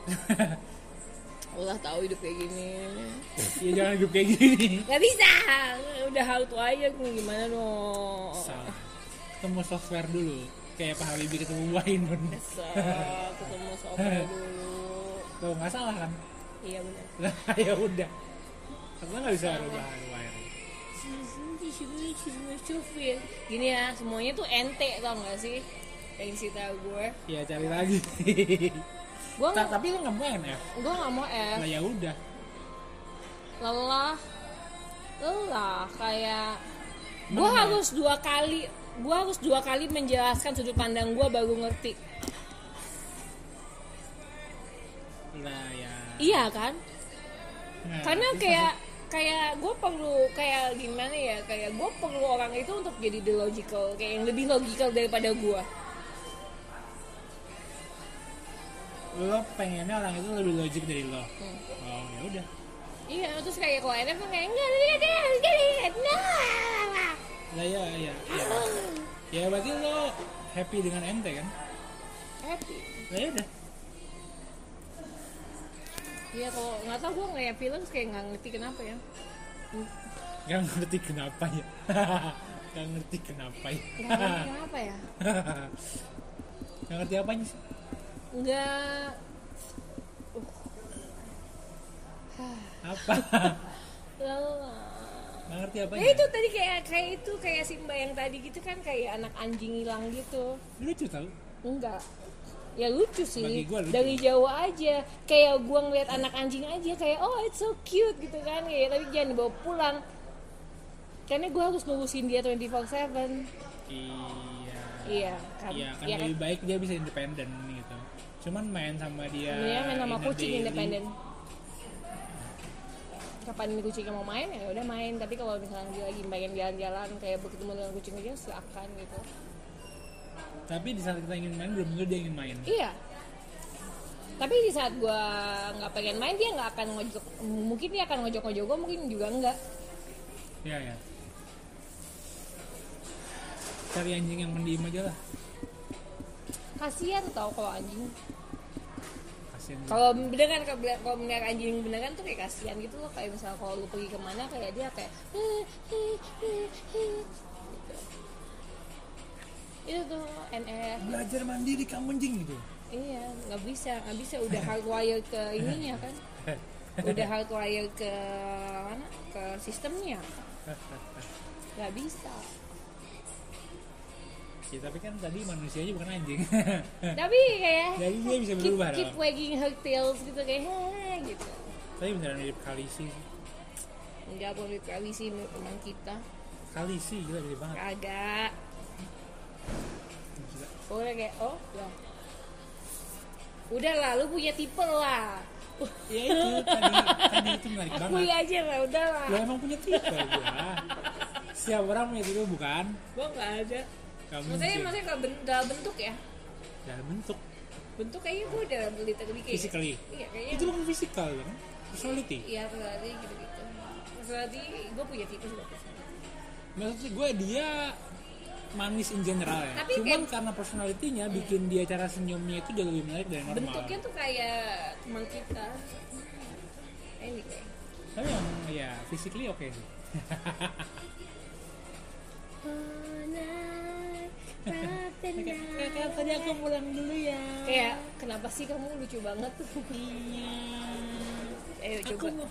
Allah tahu hidup kayak gini. Ya jangan hidup kayak gini. Nggak bisa. Udah how to aja gimana dong? Salah. Ketemu software dulu. Kayak Pak Habibie ketemu Wainun ketemu software dulu. Tuh nggak salah kan? Iya benar ya udah. Aku nggak bisa rubah wire gini ya semuanya tuh ente tau gak sih yang cerita gue. Ya cari lagi. Gue Ta- nggak tapi kan nggak mau NF gue nggak mau F. Lah ya udah. Lelah. Lelah kayak gue harus dua kali gue harus dua kali menjelaskan sudut pandang gue baru ngerti. Lah ya. Iya kan? Nah, karena kayak kayak gue perlu kayak gimana ya kayak gue perlu orang itu untuk jadi the logical kayak yang lebih logical daripada gue lo pengennya orang itu lebih logik dari lo Hmm. oh ya udah iya terus kayak kalau enak kayak enggak lihat ya enggak nah Lah ya, ya, ya. Ya berarti lo happy dengan ente kan? happy Lah ya udah. iya kalau nggak tahu gue ngeliat film kayak nggak ngerti kenapa ya Gak ngerti kenapa ya. Gak ngerti kenapa ya. nggak ngerti kenapa ya Gak ngerti apanya sih? Nggak Apa? lelah Gak ngerti apanya? Ya itu tadi kayak kayak itu kayak Simba yang tadi gitu kan kayak anak anjing hilang gitu. Lucu tau? Enggak. Ya lucu sih. Gua lucu. Dari jauh aja. Kayak gua ngeliat anak anjing aja kayak oh it's so cute gitu kan ya. Tapi jangan dibawa pulang. Karena gua harus ngurusin dia 24/7. Iya. Iya kan. Iya kan Iya lebih baik dia bisa independen gitu. Cuman main sama dia. Dia main sama kucing independen. Kapan ini kucingnya mau main ya udah main. Tapi kalau misalnya dia lagi pengen jalan-jalan kayak bertemu dengan kucing aja silakan gitu. Tapi di saat kita ingin main belum tentu dia ingin main. Iya. Tapi di saat gua nggak pengen main dia nggak akan ngojok. Mungkin dia akan ngojok-ngojok gua, mungkin juga enggak. Iya ya. Cari anjing yang pendiam aja lah. Kasihan tau kalau anjing. Kalau beneran kalau melihat anjing beneran tuh kayak kasihan gitu loh. Kayak misal kalau lu pergi ke mana kayak dia kayak gitu. Itu tuh NR. Belajar mandiri kamu anjing gitu. Iya, nggak bisa, nggak bisa. Udah hardwire ke ininya kan. Udah hardwire ke mana? Ke sistemnya. Nggak bisa. Ya tapi kan tadi manusianya bukan anjing. Tapi kayak Jadi dia bisa keep, berubah keep dong. wagging her tails gitu kayak "Heh," gitu. Tapi beneran mirip Kalisi. Enggak boleh kali sih teman kita. Kalisi gila mirip banget. Gila. Boleh kayak oh ya. Udah lah, lu punya tipe lah. Ya itu tadi tadi itu menarik Aku banget. aja lah, udah lah. Lo emang punya tipe gua. Siapa orang punya tipe bukan? Gua nggak ada. Gak Maksudnya, mungkin. maksudnya kalau ben- dalam bentuk ya. Dalam bentuk Bentuk kayaknya gua udah beli tadi kayak. physically. Iya kayaknya. Itu bukan fisikal kan? Personality. Iya personality gitu-gitu. Personality gue punya tipe juga. Maksudnya gue dia manis in general ya. Tapi Cuman kayak- karena personalitinya bikin dia cara senyumnya itu jauh lebih menarik dari normal. Bentuknya tuh kayak teman kita. Anyway. Tapi yang ya physically oke sih. Kakak tadi aku pulang dulu ya. Kayak kenapa sih kamu lucu banget? Iya. Ayo Aku coba. mau.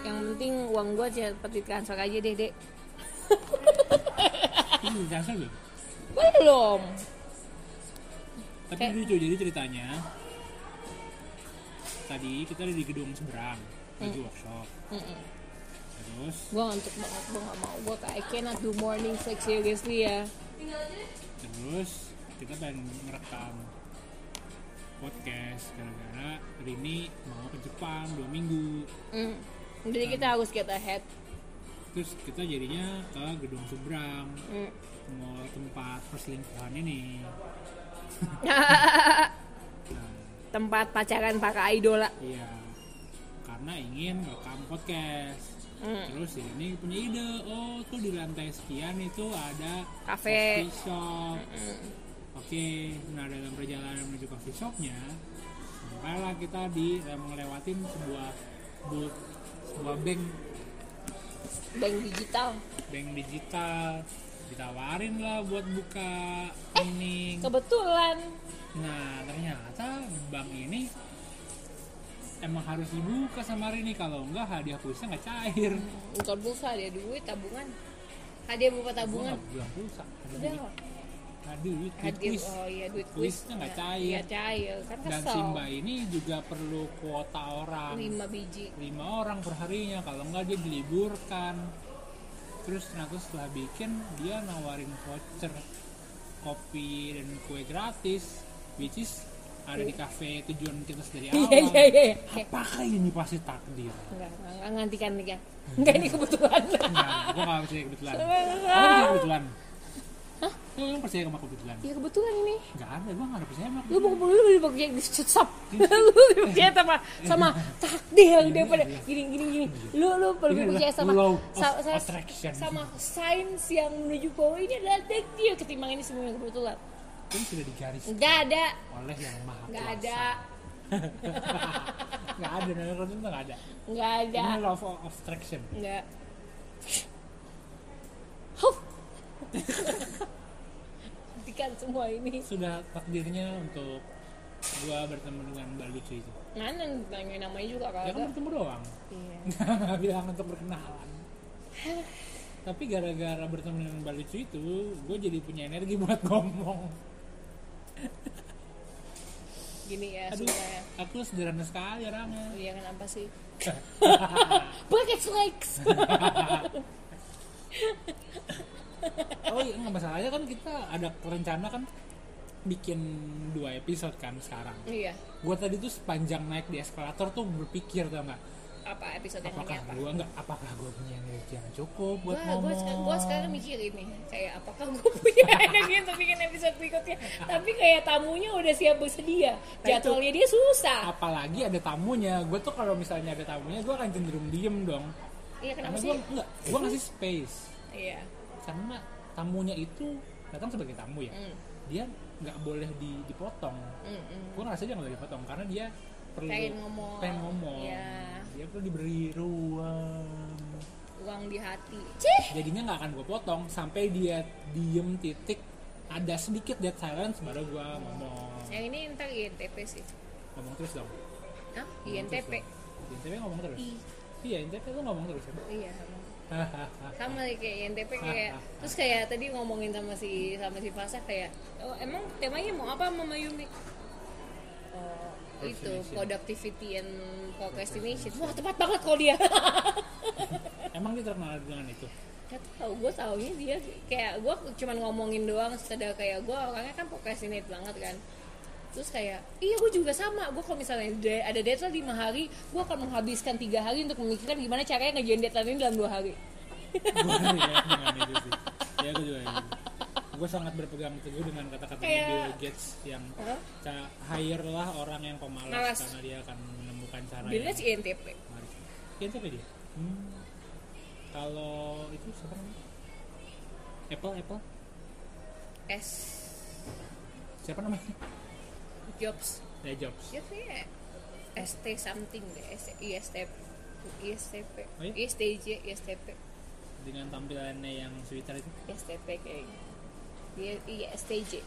Yang penting uang gua cepet ditransfer aja deh, Dek. Ini udah transfer belum? Belum. Tapi Kayak- lucu jadi ceritanya. Tadi kita ada di gedung seberang lagi workshop. Mm-mm. Terus Gua ngantuk banget, gua gak mau. Gua kayak I cannot do morning sex seriously ya. Terus kita pengen merekam podcast gara-gara hari ini mau ke Jepang dua minggu Mm. Jadi kita harus get ahead. terus kita jadinya ke gedung seberang Mm. mau tempat perselingkuhan ini nah, Tempat pacaran para idola. iya karena ingin rekam podcast Mm. terus ini punya ide oh tuh di lantai sekian itu ada Cafe. coffee shop Mm. oke nah dalam perjalanan menuju coffee shopnya sampailah kita di eh, melewatin sebuah booth sebuah bank Bank digital. bank digital ditawarin lah buat buka rekening Kebetulan. nah ternyata bank ini emang harus dibuka sama Rini kalau enggak hadiah pulsa nggak cair Bukan pulsa, dia duit tabungan. Hadiah Gua tabungan. nggak bilang pulsa ada Udah. duit duit Hadiah, kuis oh iya duit Kuisnya nggak cair. Iya cair, kan dan. Simba ini juga perlu kuota orang 5 biji. lima orang per harinya kalau enggak dia diliburkan terus ternyata setelah bikin dia nawarin voucher kopi dan kue gratis which is ada di cafe tujuan kita dari awal Iya iya iya. Kayak, apakah ini pasti takdir? Enggak, enggak, enggak ngantikan nih ya. Enggak ini kebetulan. enggak gua gak percaya kebetulan. Apa kebetulan. Lu emang percaya sama kebetulan? ya kebetulan ini. Gak ada, gue gak ada percaya sama lu mau kebetulan. lu lebih percaya di stop lu lebih percaya sama sama takdir daripada gini gini gini. Lu lu lebih percaya sama law of sa- sa- attraction. sama sains yang menuju bahwa ini adalah takdir ketimbang ini semuanya kebetulan Kan sudah digaris nggak ada oleh yang maha nggak ada Gak ada, namanya kebetulan tuh gak ada. nggak ada Ini law of attraction. nggak hentikan semua ini Sudah takdirnya untuk gua bertemu dengan Mbak Lucu itu. mana nanya namanya juga Ya kan bertemu doang. iya bilang untuk berkenalan. Tapi gara-gara bertemu dengan Mbak Lucu itu, gue jadi punya energi buat ngomong. Gini ya Aduh, semuanya aku sederhana sekali orangnya. iya kenapa sih? Bucket legs Oh iya, nggak masalahnya kan kita ada rencana kan bikin dua episode kan sekarang. iya. Gue tadi tuh sepanjang naik di eskalator tuh berpikir tau nggak, apa episode yang ini apakah apa gue nggak, apakah gue punya energi yang cukup buat Gua, ngomong? gua, sekarang, gua sekarang mikir ini kayak apakah gue punya energi untuk bikin episode berikutnya tapi kayak tamunya udah siap bersedia Nah, jadwalnya dia susah Apalagi ada tamunya, gue tuh kalau misalnya ada tamunya gue akan cenderung diem dong. iya kenapa Karena sih gue enggak, gue ngasih space. iya Karena tamunya itu datang sebagai tamu ya, Mm, dia nggak boleh di- dipotong. mm, mm. Gue ngerasa dia nggak boleh dipotong karena dia perlu pengen ngomong pengen ngomong. Iya. Dia perlu diberi ruang. uang di hati cih Jadinya nggak akan gue potong sampai dia diem titik ada sedikit dead silence baru gue ngomong. yang ini ntar INTP sih Ngomong terus dong. Hah? Ngomong INTP terus dong. INTP ngomong terus. I. Iya, INTP lu ngomong terus ya. iya sama sama kayak INTP kayak terus kayak tadi ngomongin sama si sama si Fasa kayak oh emang temanya mau apa Mama Yumi oh itu productivity and procrastination. Wah tepat banget kalau dia. Emang dia terkenal dengan itu. Gak tau, gue taunya dia kayak gue cuman ngomongin doang sekedar kayak gue orangnya kan procrastinate banget kan. Terus kayak iya gue juga sama. Gue kalau misalnya de- ada deadline lima hari gue akan menghabiskan tiga hari untuk memikirkan gimana caranya ngerjain deadline ini dalam dua hari. Gue sih. Ya gue juga gitu. Gue sangat berpegang teguh dengan kata-kata Kayak- Bill Gates yang Apa? ca- hire lah orang yang pemalas Malas. karena dia akan menemukan cara Bilnya yang si INTP siapa dia? Hmm. kalau itu siapa Apple Apple? S. Siapa namanya? Jobs. Ya Jobs. Dia kayak ST something deh S- ISTP ISTP Oh iya? ISTJ ISTP dengan tampilannya yang sweater itu? ISTP kayaknya dia ISTJ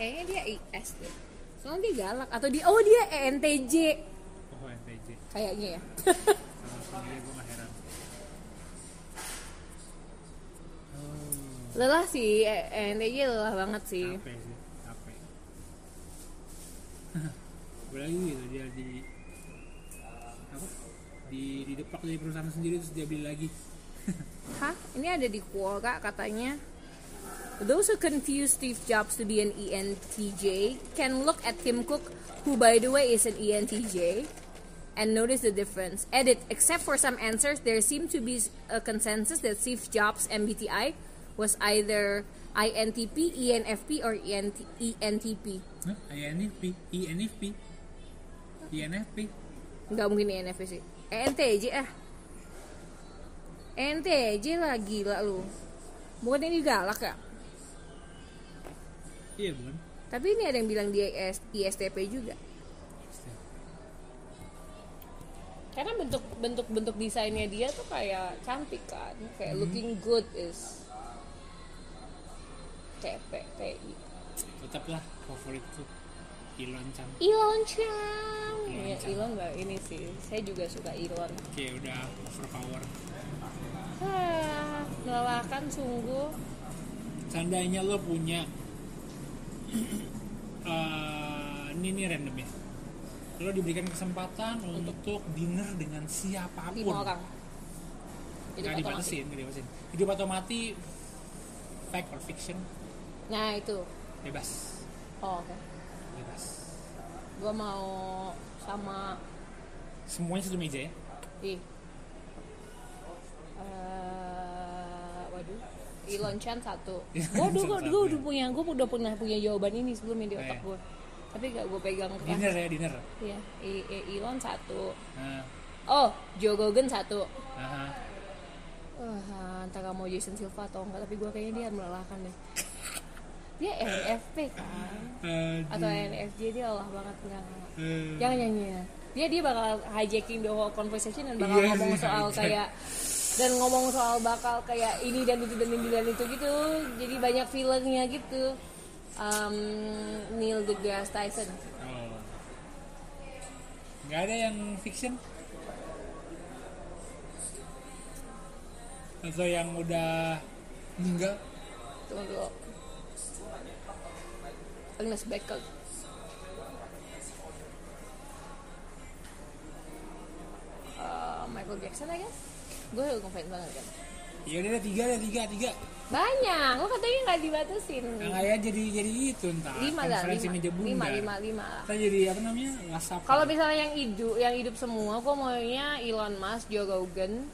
kayaknya dia IS deh. Soalnya dia galak. Atau dia oh dia ENTJ oh NTJ kayaknya ya. Lelah sih. ENTJ lelah banget sih. Capek sih. Capek. Lagi gitu dia di apa? Di di depak dari perusahaan sendiri terus dia beli lagi. Hah? Ini ada di Quora katanya. Those who confuse Steve Jobs to be an E ENTJ can look at Tim Cook, who by the way is an E ENTJ, and notice the difference. Edit, except for some answers, there seemed to be a consensus that Steve Jobs' MBTI was either INTP, ENFP, or E ENT, ENTP. Hah? INFP INFP INFP Nggak mungkin ENFP sih. ENTJ ah. ENTJ lah gila lu. Bukan ini galak ya? iya bukan Tapi ini ada yang bilang dia IS, ISTP juga. Karena bentuk bentuk bentuk desainnya dia tuh kayak cantik kan, kayak looking good is TP TI. tetaplah favoritku Elon Chan Elon Chang. Elon Ya, Chang. Elon ini sih. Saya juga suka Elon. oke udah overpower Ah, melelahkan sungguh. seandainya lo punya eh, ini nih random ya lo diberikan kesempatan untuk dinner dengan siapa pun Lima orang. Nggak otomatis. dibatasin nggak dibatasin hidup atau mati fact or fiction Nah itu. bebas Oh, oke. bebas Gua mau sama semuanya satu meja ya Ih. Eh, waduh. Elon Chan satu. Gue udah Chan gue udah ya. punya gue udah pernah punya jawaban ini sebelumnya di otak iya. gue tapi gak gue pegang keras. Dinner ya dinner? Iya, Elon satu. Nah, oh Joe Rogan satu. Aha. Wah, antara mau Jason Silva atau enggak tapi gue kayaknya dia melelahkan deh. Dia NFP kan? Atau NFJ dia lelah banget enggak. Eh, jangan nyanyi ya. Dia dia bakal hijacking the whole conversation dan bakal Iya ngomong soal kayak dan ngomong soal bakal kayak ini dan itu dan ini dan itu gitu jadi banyak fillernya gitu. Um, Neil deGrasse Tyson. Oh. nggak ada yang fiction? Atau yang udah meninggal? Tunggu dulu. Agnes Becker Uh, Michael Jackson I guess gue ngefans banget kan? Ya udah ada tiga ada tiga tiga. Banyak. Lo katanya nggak dibatasin. Yang kayak jadi jadi itu ntar. Lima lah lima. lima lima lima lah. Jadi apa namanya WhatsApp kalau misalnya yang hidup yang hidup semua gue maunya Elon Musk Joe Rogan.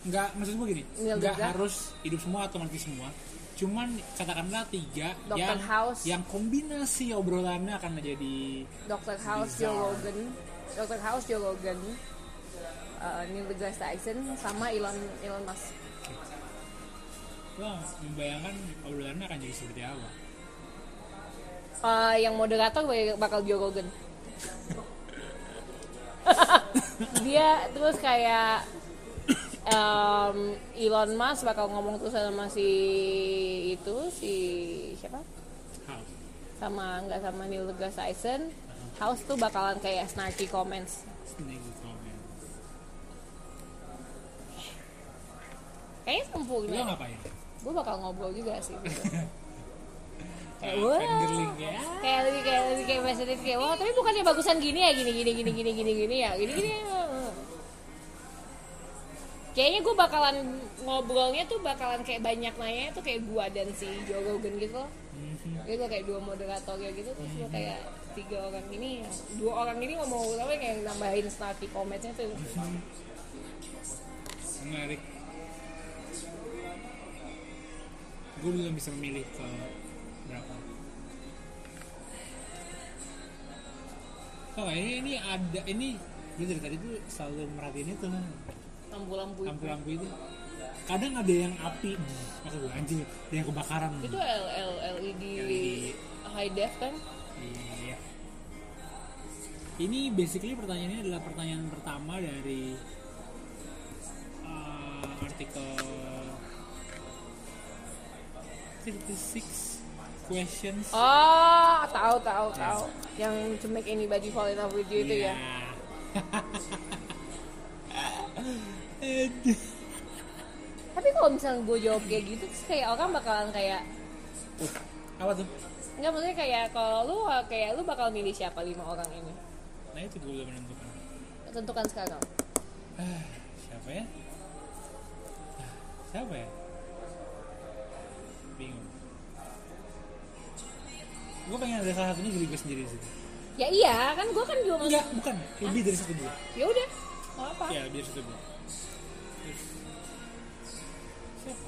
Nggak maksud gue gini nggak harus hidup semua atau mati semua. Cuman katakanlah tiga Dr. yang House. yang kombinasi obrolannya akan menjadi Dr. House. Joe Rogan. Dr. House Joe Rogan uh, Neil deGrasse Tyson sama Elon Elon Musk. Wah membayangkan obrolannya akan jadi seperti apa? Uh, yang moderator bakal Joe Rogan. Dia terus kayak um, Elon Musk bakal ngomong terus sama si itu si siapa? House. Sama nggak sama Neil deGrasse Tyson House tuh bakalan kayak snarky comments. Snake kayaknya lo sempurna ngapain? Gue bakal ngobrol juga sih. Gitu. Kayak Wah. fangirling ya. kayak lebih kayak lebih kayak positif kayak wah tapi bukannya bagusan gini ya? Gini gini gini gini gini gini ya? Gini gini ya. kayaknya gue bakalan ngobrolnya tuh bakalan kayak banyak nanya tuh kayak gua dan si Joe Rogan gitu. Loh Mhm. Gue kayak dua moderator ya gitu terus gue kayak tiga orang ini dua orang ini ngomong apa kayak nambahin snarky commentsnya tuh. Menarik gue belum bisa memilih ke berapa. Oh ini ini ada ini gue dari tadi tuh selalu merhatiin itu lampu-lampu itu. Lampu-lampu itu. Kadang ada yang api maksud gue anjing ada yang kebakaran. Itu L L LED LED. high def kan? Iya. Ini basically pertanyaannya adalah pertanyaan pertama dari uh, artikel 36 questions. oh tahu tahu tahu yang to make anybody fall in love with you itu ya tapi kalau misalnya gue jawab kayak gitu terus kayak orang bakalan kayak Apa tuh? nggak maksudnya kayak kalau lu kayak lu bakal milih siapa lima orang ini Nah itu gue belum menentukan. tentukan sekarang Ah, siapa ya? Ah, Siapa ya? Gue pengen ada salah satunya jadi gue sendiri sih. ya iya kan gue kan juga Enggak, bukan. Lebih dari satu dua. ya udah nggak apa Ya, lebih dari satu dua. Siapa?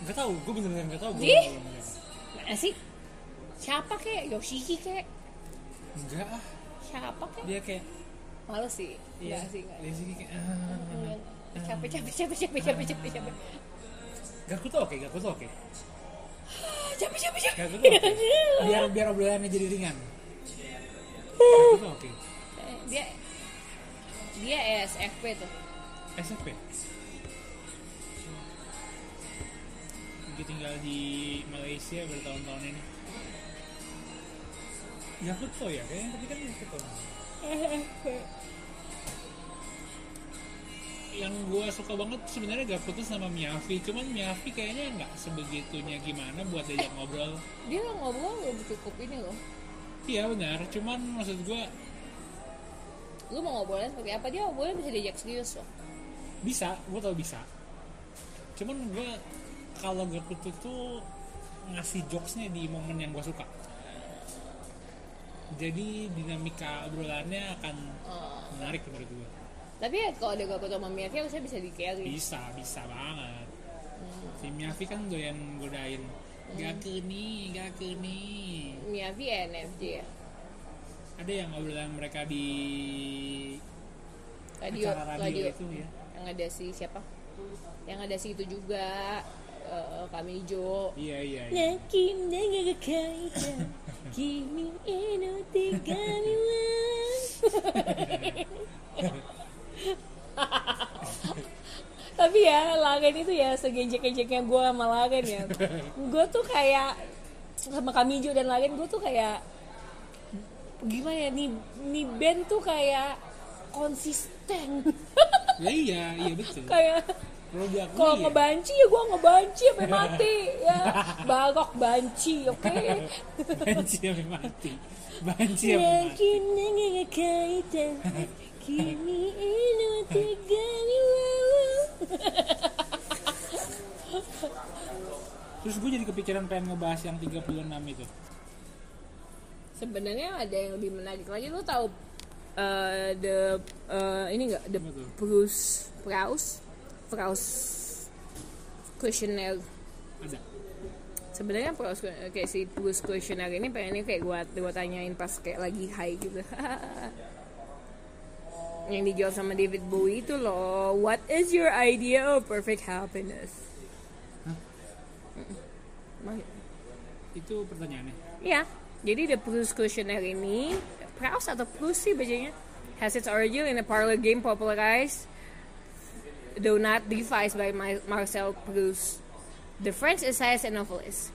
Gak tau, gue bener-bener gak tau. Gue Ih. belum siapa. mana sih siapa kek Yoshiki kek Enggak ah, siapa kek dia kayak males sih Iya, Enggak sih enggak dia sih kayak ah, capek capek capek capek capek capek capek Gaku tuh oke, Gaku tuh oke capek capek capek Gaku tuh oke. Biar, biar obrolannya jadi ringan. Tuh oke. Dia dia ESFP tuh. Dia tinggal di Malaysia bertahun-tahun ini. Yakuto ya? Kayaknya tapi kan Yakuto yang gue suka banget sebenarnya gak putus sama Miyavi cuman Miyavi kayaknya nggak sebegitunya gimana buat diajak ngobrol. Dia ngobrol udah cukup ini loh. Iya benar. Cuman maksud gue lu mau ngobrolnya seperti apa? Dia ngobrolnya bisa diajak serius loh. Bisa gue tau bisa. Cuman gue kalau gak putus tuh ngasih jokesnya di momen yang gue suka. Jadi dinamika obrolannya akan Oh. menarik menurut gue tapi ya kalau ada gak sama Miyavi harusnya bisa di carry bisa bisa banget. Hmm. si Miavi kan doyan godain. Hmm. gak kini gak kini. Miavi NFJ ya? Ada yang obrolan mereka di radio acara radio, radio. itu ya? Yang ada si siapa? Yang ada si itu juga. Eh, kami hijau iya iya, iya. Nakin dengan kaita Kimi ino tigami wa Tapi ya Lagen itu ya segejek-gejeknya gue sama Lagen ya. Gue tuh kayak Sama Kamijo dan Lagen gue tuh kayak Gimana ya nih, nih band tuh kayak Konsisten. Ya iya iya betul. Kayak kalau diakui kalau ya. ngebanci ya gue ngebanci sampai mati ya. Bagok banci oke? Banci sampai mati. Banci sampai mati tegani wawa terus gue jadi kepikiran pengen ngebahas yang 36 itu. Sebenarnya ada yang lebih menarik lagi. Lo tahu eh, the eh, ini enggak the? Bruce Praus Praus questionnaire. Ada. Sebenarnya Praus kayak si Bruce questionnaire ini pengennya kayak gua gua tanyain pas kayak lagi high gitu dijawab sama David Bowie itu loh what is your idea of perfect happiness? Mm-mm. itu pertanyaannya Ya, jadi the Proust questionnaire ini Proust atau Proust sih bacanya has its origin in a parlor game popularized though not devised by My- Marcel Proust, the French essayist and novelist,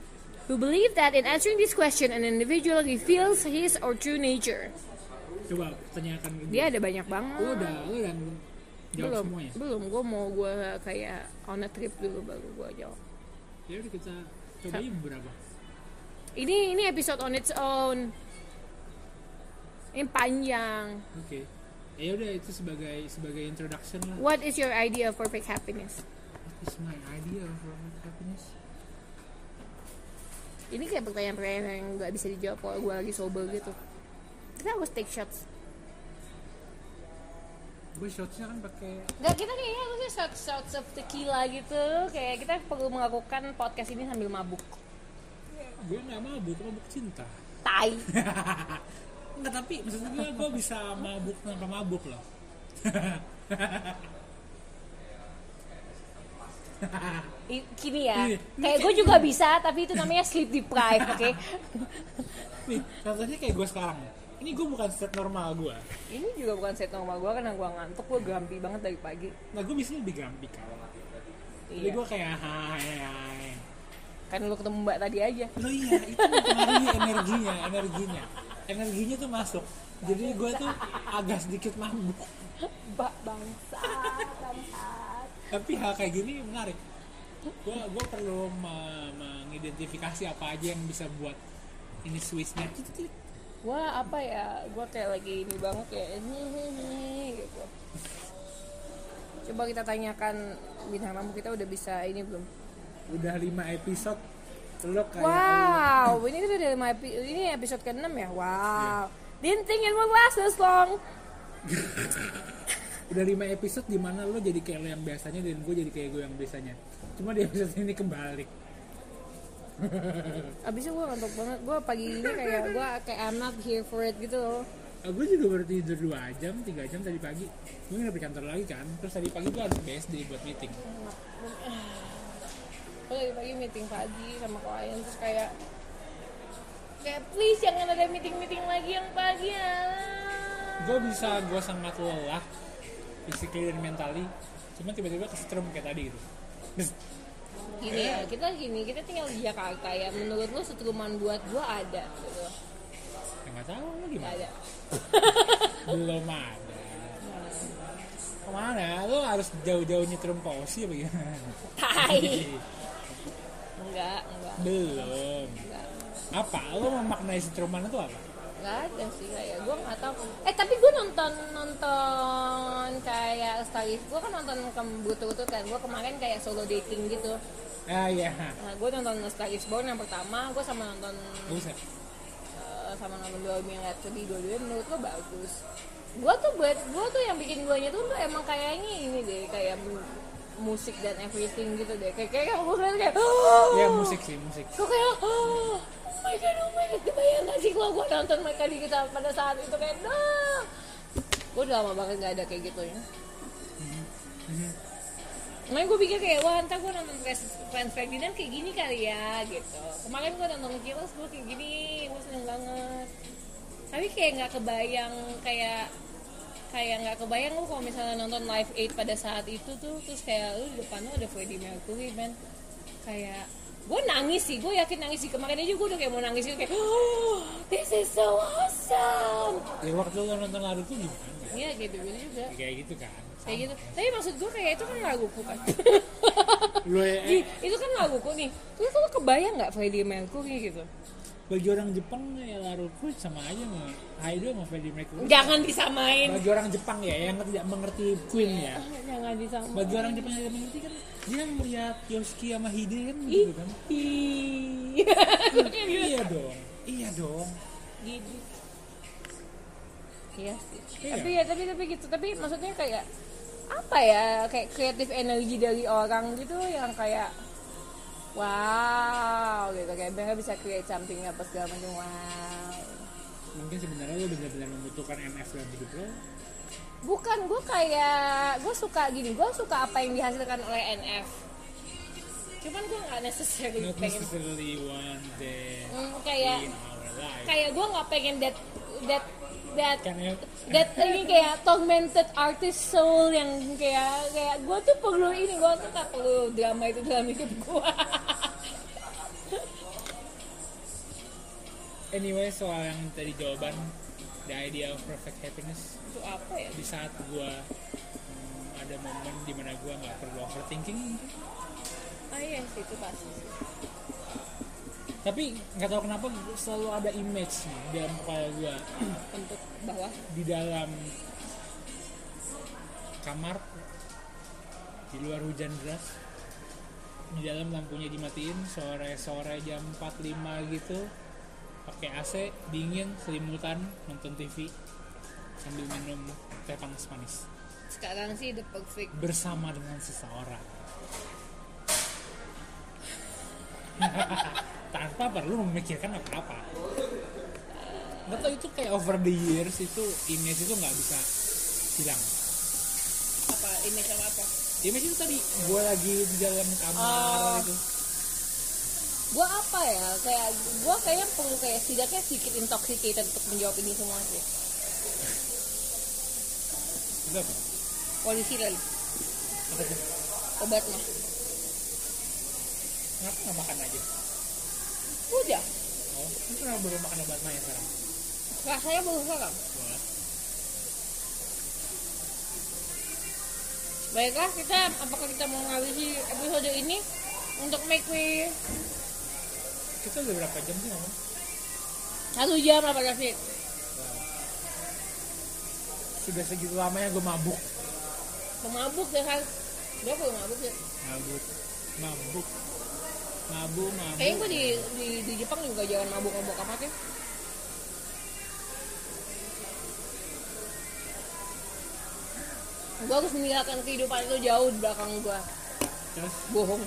who believed that in answering this question an individual reveals his or true nature. Coba tanyakan ke Dia ada banyak banget. lu udah lu udah jawab belum, semuanya belum. Gue mau gue kayak on a trip dulu baru gue jawab. ya udah kita cobain beberapa Ini ini episode on its own. Ini panjang. oke ya udah itu sebagai sebagai introduction lah What is your idea of perfect happiness? What is my idea of romantic happiness Ini kayak pertanyaan-pertanyaan yang nggak bisa dijawab kalau gue lagi sober gitu. Kita harus take shots. gue shotsnya kan pakai Nggak, kita kayaknya harusnya shots, shots of tequila gitu. Kayak kita perlu melakukan podcast ini sambil mabuk. gue nggak mabuk mabuk cinta Tai. Enggak tapi maksud gue gue bisa mabuk tanpa mabuk loh I- Gini ya, Iya. kayak gue juga bisa, tapi itu namanya sleep deprived, oke? nih contohnya kayak gue sekarang ini gue bukan state normal gue Ini juga bukan set normal gue karena gue ngantuk, gue grumpy banget dari pagi. nah gue biasanya lebih kan jadi Iya. gue kayak hai hai Kan lu ketemu mbak tadi aja. lo iya itu mempengaruhi energinya energinya energinya tuh masuk jadi gue tuh agak sedikit mabuk Mbak bangsat, bangsat. tapi hal kayak gini menarik gue gue perlu me- mengidentifikasi apa aja yang bisa buat ini switchnya Wah apa ya, gue kayak lagi ini banget kayak ini gitu. Coba kita tanyakan bintang tamu kita udah bisa ini belum? udah lima episode lo kayak Wow, ini udah lima epi- ini episode ke-6 ya. Wow. Didn't think it would last this long. udah lima episode di mana lo jadi kayak lo yang biasanya dan gue jadi kayak gue yang biasanya cuma di episode ini kebalik Abisnya gue ngantuk banget. Gue pagi ini kayak gue kayak I'm not here for it gitu loh. Ah, gue juga baru tidur 2 jam, 3 jam tadi pagi gue nginep di kantor lagi kan terus tadi pagi gue harus BSD buat meeting Gue lagi pagi meeting pagi sama klien terus kayak kayak please jangan ada meeting-meeting lagi yang pagi ya. gue bisa gue sangat lelah physically dan mentally cuma tiba-tiba kesetrum kayak tadi gitu Gini ya, kita gini, kita tinggal di Jakarta ya. Menurut lu setruman buat gua ada gitu. ya nggak tahu Gak gimana ada. belum ada ke mana lo harus jauh-jauh nyetrum posi apa gimana Tai. Enggak, enggak, belum enggak. apa lo memaknai setruman itu apa Enggak ada sih kayak gua nggak tahu. Eh tapi gua nonton nonton kayak Starif. Gua kan nonton ke berturut-turut kan. Gua kemarin kayak solo dating gitu. Ah iya. Nah, gua nonton Star is Born yang pertama, gua sama nonton buset. eh, sama nonton Bohemian Rhapsody dua-duanya menurut gua bagus. Gua tuh buat gua tuh yang bikin guanya tuh tuh emang kayaknya ini deh kayak musik dan everything gitu deh. Kayak kayak aku ngeliat kayak ya musik sih musik. Kok kayak oh my god oh my god. Kebayang gak sih kalau gue nonton mereka di kita pada saat itu kayak nah gue udah lama banget gak ada kayak gitu ya Makanya gue pikir kayak, wah ntar gue nonton Friends Friends Ferdinand kayak gini kali ya gitu. Kemarin gue nonton Kilos gue kayak gini, gue seneng banget. Tapi kayak nggak kebayang kayak kayak nggak kebayang lu kalau misalnya nonton Live Aid pada saat itu tuh terus kayak lu di depan lu ada Freddie Mercury man kayak gue nangis sih gue yakin nangis sih. Kemarin aja gue udah kayak mau nangis gitu kayak oh, this is so awesome. Ya waktu lo nonton Naruto gimana? Iya gitu gitu juga. Ya, kayak gitu kan kayak gitu. Tapi maksud gue kayak itu kan laguku kan? Lo ya Di, itu kan laguku nih. Terus lu kebayang nggak Freddie Mercury gitu? Bagi orang Jepang ya Naruto sama aja sama Haido sama Freddie Mercury. Jangan disamain. Bagi orang Jepang ya yang tidak mengerti Queen ya. Jangan disamain. Bagi orang Jepang yang tidak mengerti kan dia melihat Yoshiki sama Hide kan gitu kan. iya dong. Iya dong. Gitu. Iya sih. Iya. tapi ya tapi tapi gitu. Tapi maksudnya kayak apa ya kayak kreatif energi dari orang gitu yang kayak wow gitu. Kayak mereka bisa create something apa segala macam wow. Mungkin sebenarnya lo benar-benar membutuhkan NF dalam hidup lo? Bukan gue kayak gue suka gini gue suka apa yang dihasilkan oleh NF cuman gue nggak necessarily not pengen necessarily one day Hmm, kayak kayak gue nggak pengen that that that kan ya. that ini kayak tormented artist soul yang kayak kayak gue tuh perlu ini gue tuh tak perlu drama itu dalam hidup gue anyway soal yang tadi jawaban the idea of perfect happiness. Itu apa ya? Di saat gua hmm, ada momen di mana gua nggak perlu overthinking. Ah iya sih itu pasti. Tapi nggak tahu kenapa selalu ada image di dalam kepala gua. Untuk bahwa di dalam kamar di luar hujan deras di dalam lampunya dimatiin sore sore jam 4.5 gitu pakai AC dingin selimutan nonton TV sambil minum teh panas manis. Sekarang sih the perfect. Bersama dengan seseorang tanpa perlu memikirkan apa-apa. Nggak tahu itu kayak over the years itu image itu nggak bisa hilang. Apa ini sama apa? Image itu tadi gue lagi di dalam kamar Oh. gitu. Gue apa ya? Kayak gue kayaknya perlu kayak setidaknya sedikit intoxicated untuk menjawab ini semua sih. Itu apa? Polisi kali. Apa tuh? Obatnya. Kenapa nggak makan aja udah oh itu kenapa baru makan obat maya sekarang rasanya baru sekarang Baiklah kita apakah kita mau ngawisi episode ini untuk make me kita udah berapa jam sih ngomong satu jam apa? Wow. sudah segitu lamanya gue mabuk Pemabuk ya kan? Perlu mabuk ya. mabuk mabuk mabuk mabuk Kayaknya gue di, di di Jepang juga jangan mabuk-mabuk amat ya. Gue harus meninggalkan kehidupan itu jauh di belakang gue. terus Bohong.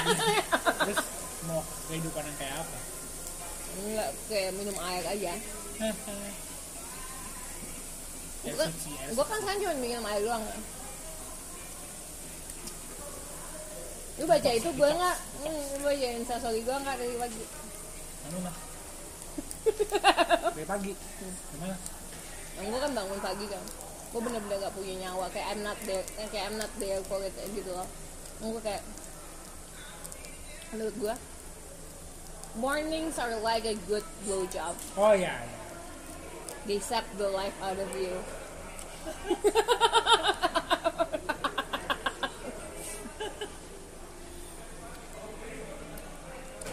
terus mau kehidupan yang kayak apa Enggak kayak minum air aja. Gue kan sekarang cuma minum air doang kan. Lu baca itu gue nggak, hmm, lu baca instastory gue nggak dari pagi. Anu mah. Dari pagi. Gimana? Yang gue kan bangun pagi kan. Gue bener-bener gak punya nyawa. Kayak I'm not there, eh, kayak I'm not there for it eh, gitu loh. Gue kayak, menurut gue, mornings are like a good blowjob. Oh iya. iya. They suck the life out of you.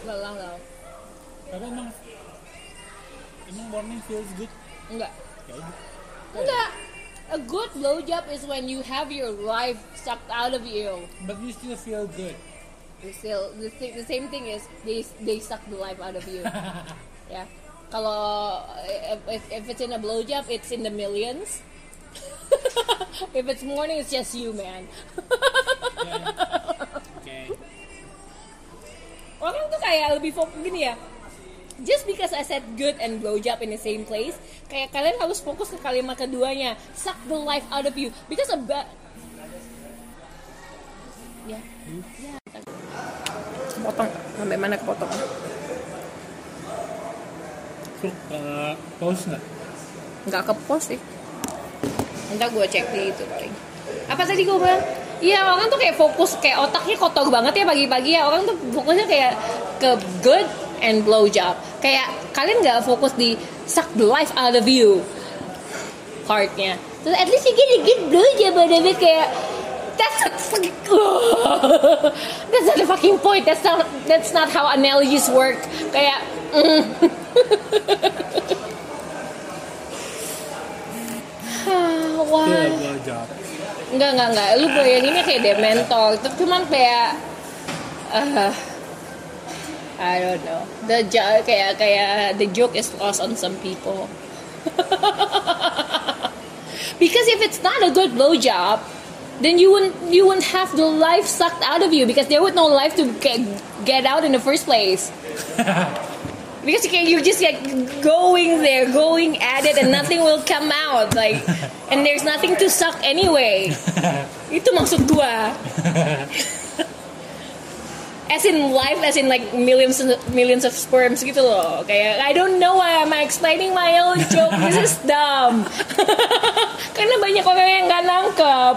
Lelah lah. Tapi emang emang morning feels good. Enggak. Enggak. A good blowjob is when you have your life sucked out of you. But you still feel good. It's still the, thi- the same thing is they they suck the life out of you. yeah. Kalau if, if, it's in a blowjob, it's in the millions. if it's morning, it's just you, man. Oke. Orang tuh kayak lebih fokus gini ya. Just because I said good and blowjob in the same place kayak kalian harus fokus ke kalimat keduanya. Suck the life out of you. Because about ya. Ya. Potong sampai mana kepotong? Uh, pause nggak? nggak ke post sih. Ntar gue cek di itu paling apa tadi gue bilang Iya orang tuh kayak fokus kayak otaknya kotor banget ya pagi-pagi ya orang tuh fokusnya kayak ke good and blow job kayak kalian nggak fokus di suck the life out of you partnya terus at least you get a good blow job out of it kayak that's not fucking that's not the fucking point that's not that's not how analogies work kayak mm. Why? Itu blow job. Enggak, enggak, enggak. Lu bayanginnya kayak Dementor. Itu cuman kayak uh, I don't know. The jo- kayak kayak the joke is lost on some people. because if it's not a good blowjob, then you wouldn't you wouldn't have the life sucked out of you because there would no life to get, get out in the first place. because you can, you're just like going there, going at it, and nothing will come out. Like, and there's nothing to suck anyway. Itu maksud gua. As in life, as in like millions millions of sperms gitu loh. Kayak I don't know why I'm explaining my own joke. This is dumb. Karena banyak orang yang nggak nangkep.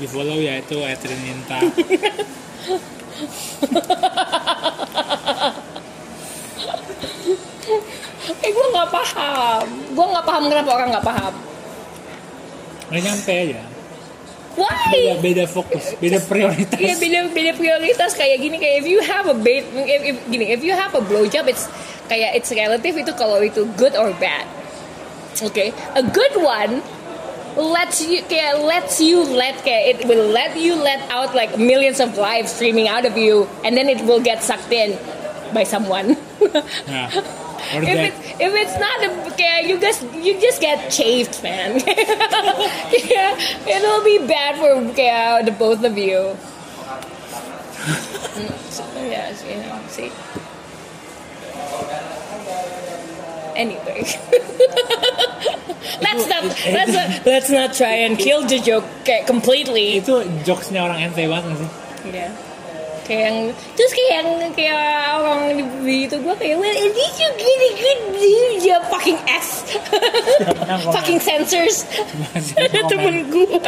Di follow ya itu Etrin Ninta. Eh gue nggak paham. Gue nggak paham kenapa orang nggak paham. Nggak nyampe aja. Why? Beda, beda fokus, beda prioritas. Iya beda beda prioritas kayak gini kayak if you have a bait if, if, gini if you have a blowjob it's kayak it's relative itu kalau itu good or bad. Oke, a good one lets you kayak lets you let kayak it will let you let out like millions of lives streaming out of you and then it will get sucked in by someone. Or if that, it's if it's not a okay, you just you just get chafed, man. yeah, it'll be bad for okay, the both of you. Mm, so, yeah, you know, see. Anyway, let's not let's not let's not try and kill the joke kayak completely. itu jokesnya orang ente banget sih? Iya. Kayak yang terus kayak yang kayak orang di, di itu gue kayak well at least you get a good dude ya fucking ass. Fucking censors. Temen gue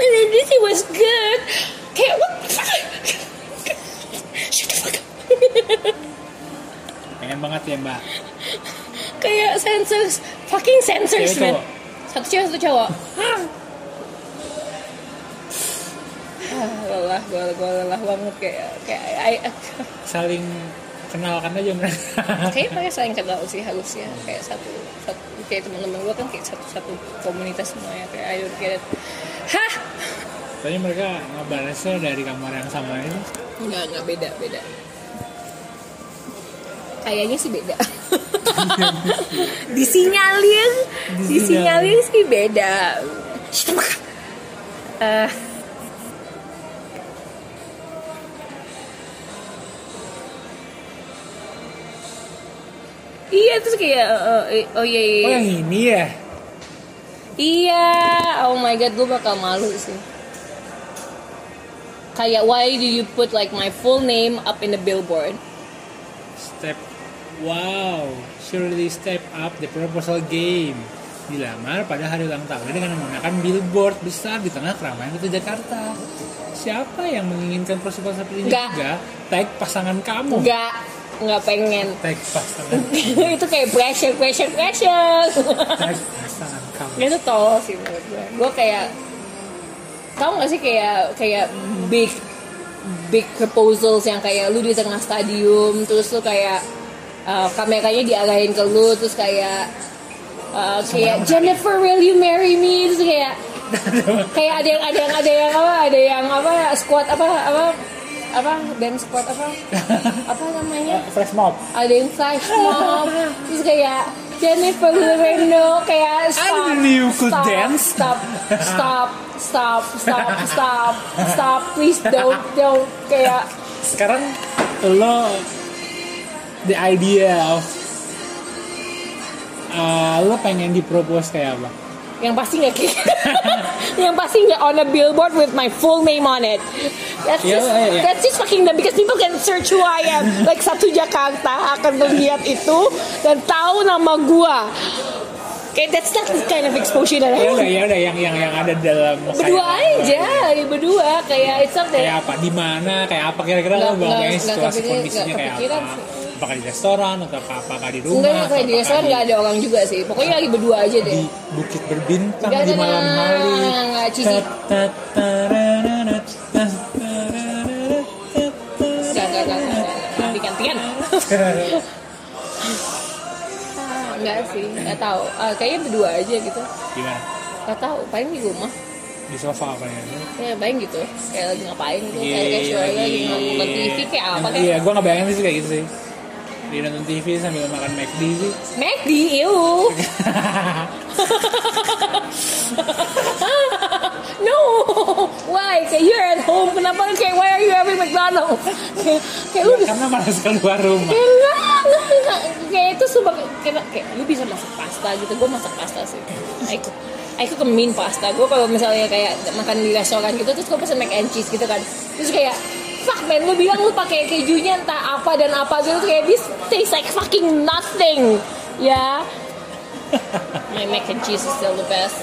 well at least it was good kayak what shut the fuck up Pengen banget ya mbak. kayak censors fucking censors Cewek man. satu cewek satu cowok. Ah, lelah gue gue lelah banget kayak kayak I, Saling kenalkan aja mereka. kayaknya mereka saling kenal sih harusnya. Kayak satu, satu kayak teman-teman gue kan kayak satu satu komunitas semuanya kayak I don't get it. Hah? Tadi mereka ngebalasnya dari kamar yang sama itu. nggak nggak beda beda kayaknya sih beda. Disinyalir. Disinyalir sih beda. Eh, iya terus kayak eh, eh, oh iya iya, Oh yang ini ya? Iya, oh my god, gue bakal malu sih. Kayak why do you put like my full name up in the billboard? Step Wow, surely step up the proposal game. Dilamar pada hari ulang tahunnya dengan menggunakan billboard besar di tengah keramaian kota Jakarta. Siapa yang menginginkan proposal seperti ini Nggak. juga? Tag pasangan kamu. Nggak, nggak pengen. Tag pasangan. itu kayak pressure, pressure, pressure. Tag pasangan kamu. itu tol sih menurut gue. Gue kayak, tau gak sih kayak kayak big big proposals yang kayak lu di tengah stadium, terus lu kayak uh, kameranya diarahin ke lu, terus kayak uh, kayak Jennifer will you marry me? Terus kayak kayak ada yang ada yang ada yang apa ada yang apa squad apa apa apa band squad apa apa namanya? Fresh mob. ada yang flash mob. Terus kayak Jennifer Loreno kayak stop, didn't know you could stop, dance. stop, stop, stop, stop, stop, stop, please don't, don't. Kayak sekarang lo the idea of uh, lo pengen dipropose kayak apa? Yang pasti nggak yang pasti nggak on a billboard with my full name on it. That's Yeah, just yeah, yeah. that's just fucking dumb because people can search who I am. Like satu Jakarta akan melihat itu dan tahu nama gua. Kayak that's not the kind of exposure that I ya want ya udah yang yang yang ada dalam berdua aja lagi berdua. Kayak it's not that kayak apa? Di mana? Kayak apa? Kira-kira lo nggak situasi kondisinya kayak apa? sih. Apakah di restoran atau apa apakah di rumah enggak kayak di restoran nggak ada orang juga sih pokoknya lagi berdua aja di deh bukit berbintang Nggak, di nggak, malam nggak, hari nggak, nggak, Enggak, enggak, enggak, enggak, enggak. Enggak sih, enggak tahu. Ah, kayaknya berdua aja gitu. gimana Enggak tahu, paling di rumah. di sofa apa ya Ya, paling gitu. Kayak lagi ngapain gitu. Iya, Kayak casual lagi- nonton TV kayak apa iya kayak. gue nggak bayangin sih kayak gitu sih di nonton TV sambil makan McD sih McD, ew. no, why? Kayak you're at home, kenapa kayak why are you having McDonald's? kayak, kayak lu karena malas keluar rumah Kayak enggak, enggak, enggak. Kayak itu kayak, kayak lu bisa masak pasta gitu. Gue masak pasta sih. Aku aku kemin pasta. Gue kalau misalnya kayak makan di restoran gitu terus gue pesen mac and cheese gitu kan. Terus kayak fuck man lu bilang lu pakai kejunya entah apa dan apa gitu kayak this tastes like fucking nothing. Ya. My mac and cheese is still the best.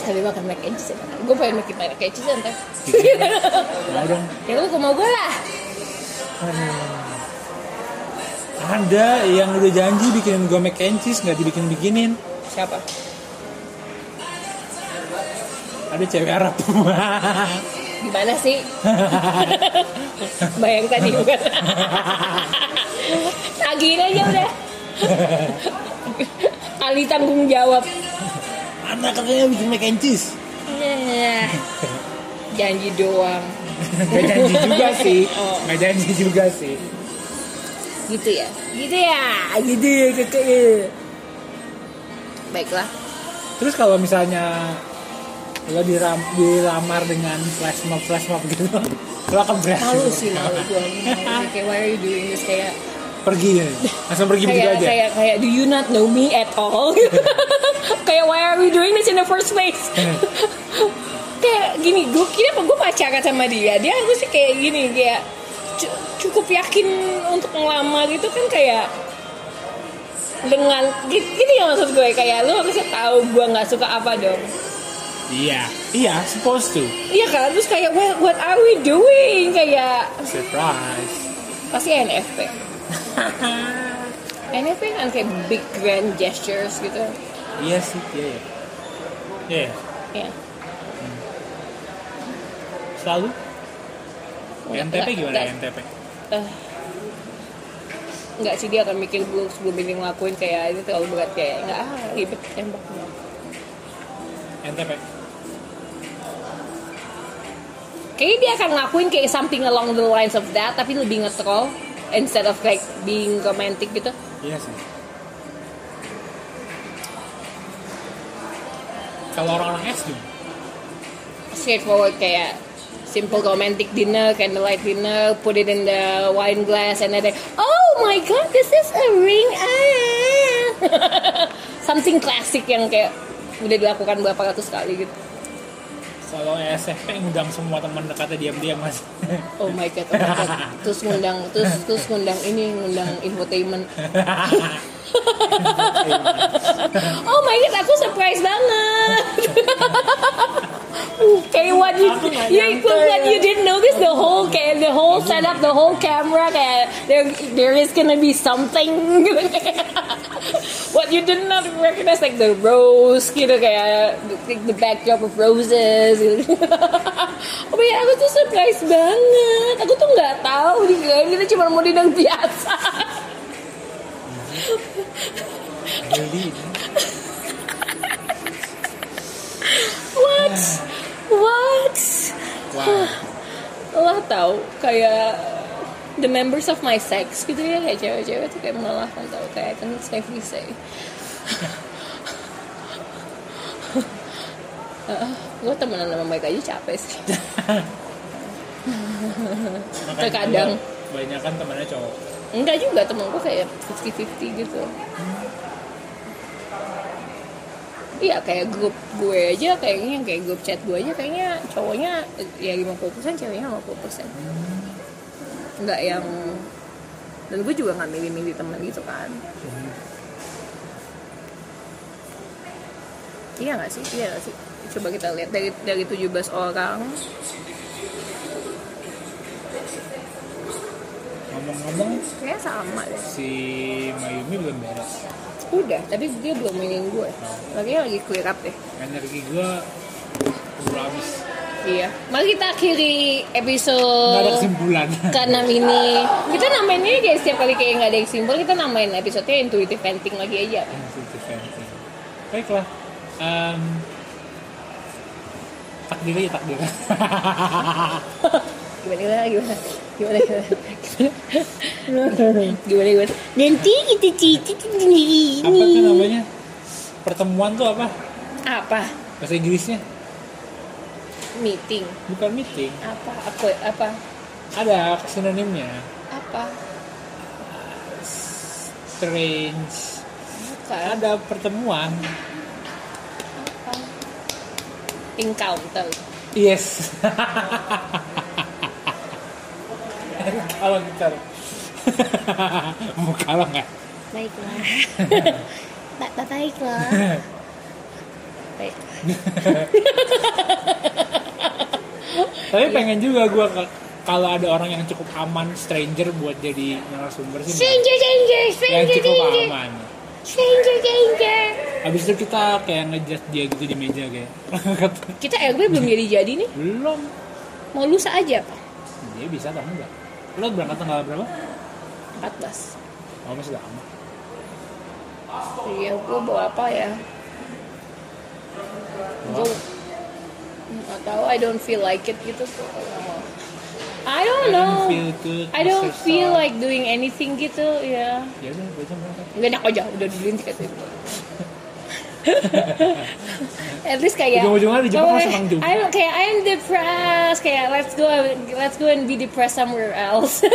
Tapi makan mac and cheese Gue pengen makan mac and cheese ntar mau dong Ya lu mau gue lah ada yang udah janji bikinin gue mac and cheese nggak dibikin bikinin Siapa? ada cewek Arab Gimana sih? Bayang tadi bukan? Tagihin aja udah. Kali tanggung jawab. anak katanya bikin mac and cheese Nah, janji doang. Gak janji juga sih Oh. Gak janji juga sih Gitu ya? Gitu ya? Gitu ya kakak Baiklah. Terus kalau misalnya Lo diram, dilamar dengan flash mob flash mob gitu Lo akan berhasil. Malu sih malu gue. Kayak why are you doing this? Kayak Pergi. Ya Langsung pergi begitu kayak aja. kayak kayak do you not know me at all? kayak why are we doing this in the first place? kayak gini, gue kira gue pacaran sama dia, dia aku sih kayak gini kayak cu- cukup yakin untuk ngelamar gitu kan kayak dengan gini, gini ya maksud gue. Kayak lu harusnya tahu gue nggak suka apa dong Iya. Iya supposed to. Iya kan? Terus kayak what, what are we doing? Kayak Surprise. pasti NFP NFP kan kayak big grand gestures gitu. Iya sih Iya ya Iya. Ya Selalu? Nggak, NTP gimana nggak. NTP Eh, nggak sih dia akan mikir dulu sebelum ini ngelakuin kayak ini terlalu berat kayak nggak ah ribet tembak. NTP kayaknya dia akan ngelakuin kayak something along the lines of that tapi lebih nge-troll instead of like being romantic gitu. Iya sih. Kalau orang-orang S gimana? straightforward kayak simple romantic dinner candlelight dinner put it in the wine glass and then they, oh my god this is a ring ah something classic yang kayak udah dilakukan berapa ratus kali gitu Kalau SMP ngundang semua teman dekatnya diam-diam mas Oh my god, oh my god. Terus ngundang, terus terus ngundang ini, ngundang infotainment. oh my god, aku surprise banget. kayak what you, you, what ya. you didn't notice the whole kayak the whole setup, the whole camera kayak there there is gonna be something. what you did not recognize like the rose gitu kayak the, the backdrop of roses. Gitu. oh my god, aku tuh surprise banget. Aku tuh nggak tahu dikirain kita cuma mau dinang biasa. Jadi What? What? Wow Lah tahu kayak the members of my sex gitu ya kayak cewek-cewek tuh kayak melelahkan tau kayak I can safely say gue temenan sama mereka aja capek sih Terkadang. Banyak kan temannya cowok. Enggak juga temen gue kayak 50-50 gitu Iya kayak grup gue aja kayaknya kayak grup chat gue aja kayaknya cowoknya ya 50% ceweknya 50% Enggak yang dan gue juga nggak milih-milih temen gitu kan Iya gak sih? Iya gak sih? Coba kita lihat dari dari 17 orang Ngomong-ngomong, Kayaknya sama deh si Mayumi belum beres. Udah, tapi dia belum mainin gue Lagi lagi clear up deh Energi gua udah habis. Iya Mari kita akhiri Nggak ada episode kesimpulan. ke-6 ini Kita namain ini kayak setiap kali kayak nggak ada yang simpel Kita namain episode-nya intuitive venting lagi aja Sensitive venting. Baiklah. Em, takdir aja takdir. Gimana, gimana, gimana Gimana, gimana Gimana, Nanti kita cici ini apa tuh namanya? Pertemuan tuh apa? Apa? Bahasa Inggrisnya? Meeting Bukan meeting. Apa? Apa? Apa? Ada sinonimnya. Apa? Strange. Bukan Ada pertemuan. Apa? Encounter Yes. kalau gitar. Mau kalau nggak? Baiklah Ba- ba- Baiklah Baik Tapi pengen juga gue kalau ada orang yang cukup aman stranger buat jadi narasumber sih. Stranger, yang stranger, cukup danger aman. Stranger, danger Habis itu kita kayak ngejudge dia gitu di meja kayak. Kita RB belum jadi-jadi nih Belum. Mau lusa aja apa? Dia bisa atau enggak? Lo berangkat tanggal berapa? 14 Oh masih lama. Iya, gue bawa apa ya? Gue Gak tau, I don't feel like it gitu I don't know feel good. I don't feel like doing anything gitu, ya Ya udah, gue aja berangkat. Gak enak aja, udah dibeliin tiketnya At least kayak Ujung-ujungnya di Jepang Oh, masih Jumpa. I'm kayak I'm depressed kayak let's go let's go and be depressed somewhere else.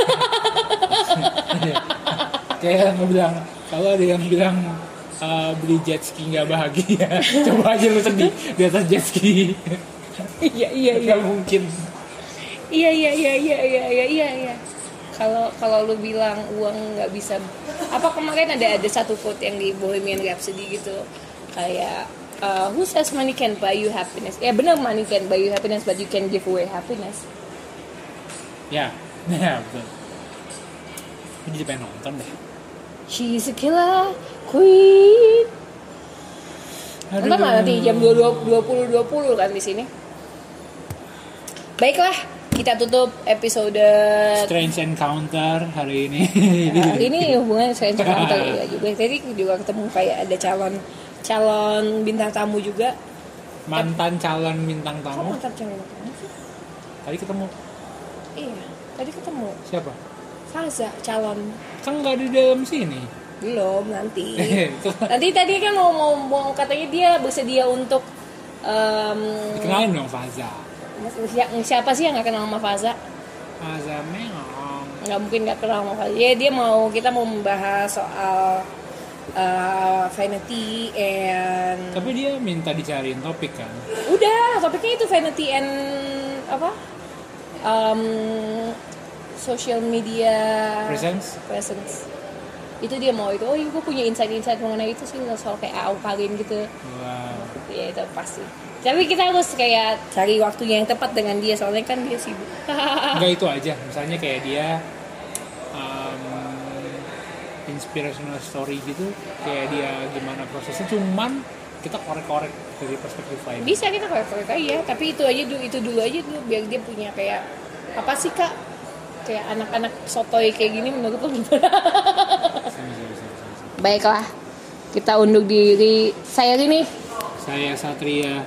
Kayak mau bilang kalau ada yang bilang uh, beli jet ski nggak bahagia coba aja lu sedih di atas jet ski. Iya iya iya. Mungkin. Iya iya iya iya iya iya iya iya. Kalau kalau lu bilang uang nggak bisa apa kemarin ada ada satu quote yang di Bohemian Rhapsody gitu kayak uh, who says money can buy you happiness? Ya benar money can buy you happiness but you can give away happiness. Ya. Ya betul. Gue jadi pengen nonton deh. She's a killer queen. Aduh. Nggak nanti jam 20 20 kan di sini. Baiklah, kita tutup episode strange encounter hari ini. Nah, ini hubungannya saya encounter ya juga. Tadi juga ketemu kayak ada calon calon bintang tamu juga. mantan calon bintang Kok tamu mantan calon tamu sih? tadi ketemu Iya, tadi ketemu siapa Faza calon kan nggak di dalam sini belum nanti. Itu nanti tadi kan mau, mau, mau katanya dia bersedia untuk em, kenalin dong Faza si- siapa sih yang nggak kenal sama Faza? Faza Meong nggak mungkin nggak kenal sama Fadli. Ya dia mau kita mau membahas soal uh, vanity and tapi dia minta dicariin topik kan? Udah topiknya itu vanity and apa? Um, social media presence? presence. Itu dia mau itu oh iya gue punya insight-insight mengenai itu sih soal kayak aukalin gitu. Wow. Ya itu pasti. Tapi kita harus kayak cari waktunya yang tepat dengan dia soalnya kan dia sibuk. Enggak itu aja, misalnya kayak dia um, inspirational story gitu, kayak dia gimana prosesnya, cuman kita korek-korek dari perspektif lain. bisa kita korek-korek aja. Tapi itu aja dulu itu dulu aja dulu biar dia punya kayak apa sih kak? Kayak anak-anak sotoy kayak gini menurut lo gimana? Baiklah kita undur diri. Saya ini Saya Satria.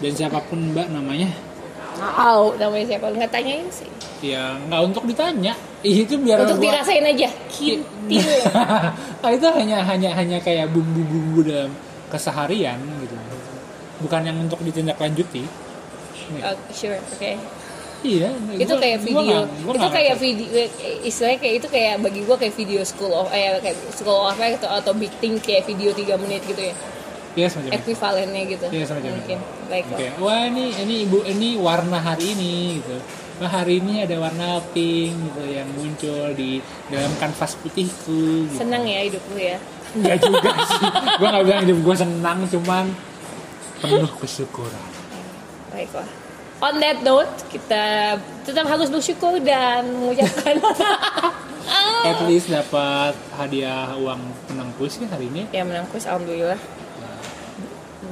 Dan siapa pun Mbak namanya, Au, namanya siapa nggak tanyain sih ya nggak untuk ditanya, Ih, itu biar Untuk gua- dirasain aja. Kintil. Ah, itu hanya hanya hanya kayak bumbu-bumbu dalam keseharian gitu bukan yang untuk ditindaklanjuti Oh, sure, oke. iya itu gua- kayak gua video nggak- gua itu kayak ngerti. video istilahnya kayak itu kayak bagi gua kayak video school of eh kayak school of apa atau, atau big thing kayak video 3 menit gitu ya Iya semacam itu. ekuivalennya gitu Iya, semacam mungkin baik Oke, wah ini ini ibu ini warna hari ini gitu. Wah hari ini ada warna pink gitu yang muncul di dalam kanvas putihku. Gitu. senang ya hidup lu ya Enggak juga sih. Gue nggak bilang hidup gue senang, cuman penuh kesyukuran. baiklah on that note kita tetap harus bersyukur dan mengucapkan At least dapat hadiah uang menang kuis kan hari ini. ya menang kuis alhamdulillah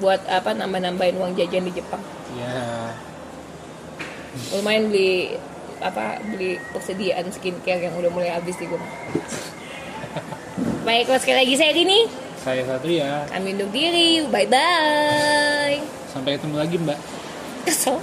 buat apa nambah-nambahin uang jajan di Jepang. Ya, lumayan beli apa beli persediaan skincare yang udah mulai habis di rumah. Baiklah sekali lagi saya Rini saya Satria. kami undur diri. Bye bye Sampai ketemu lagi Mbak. kesel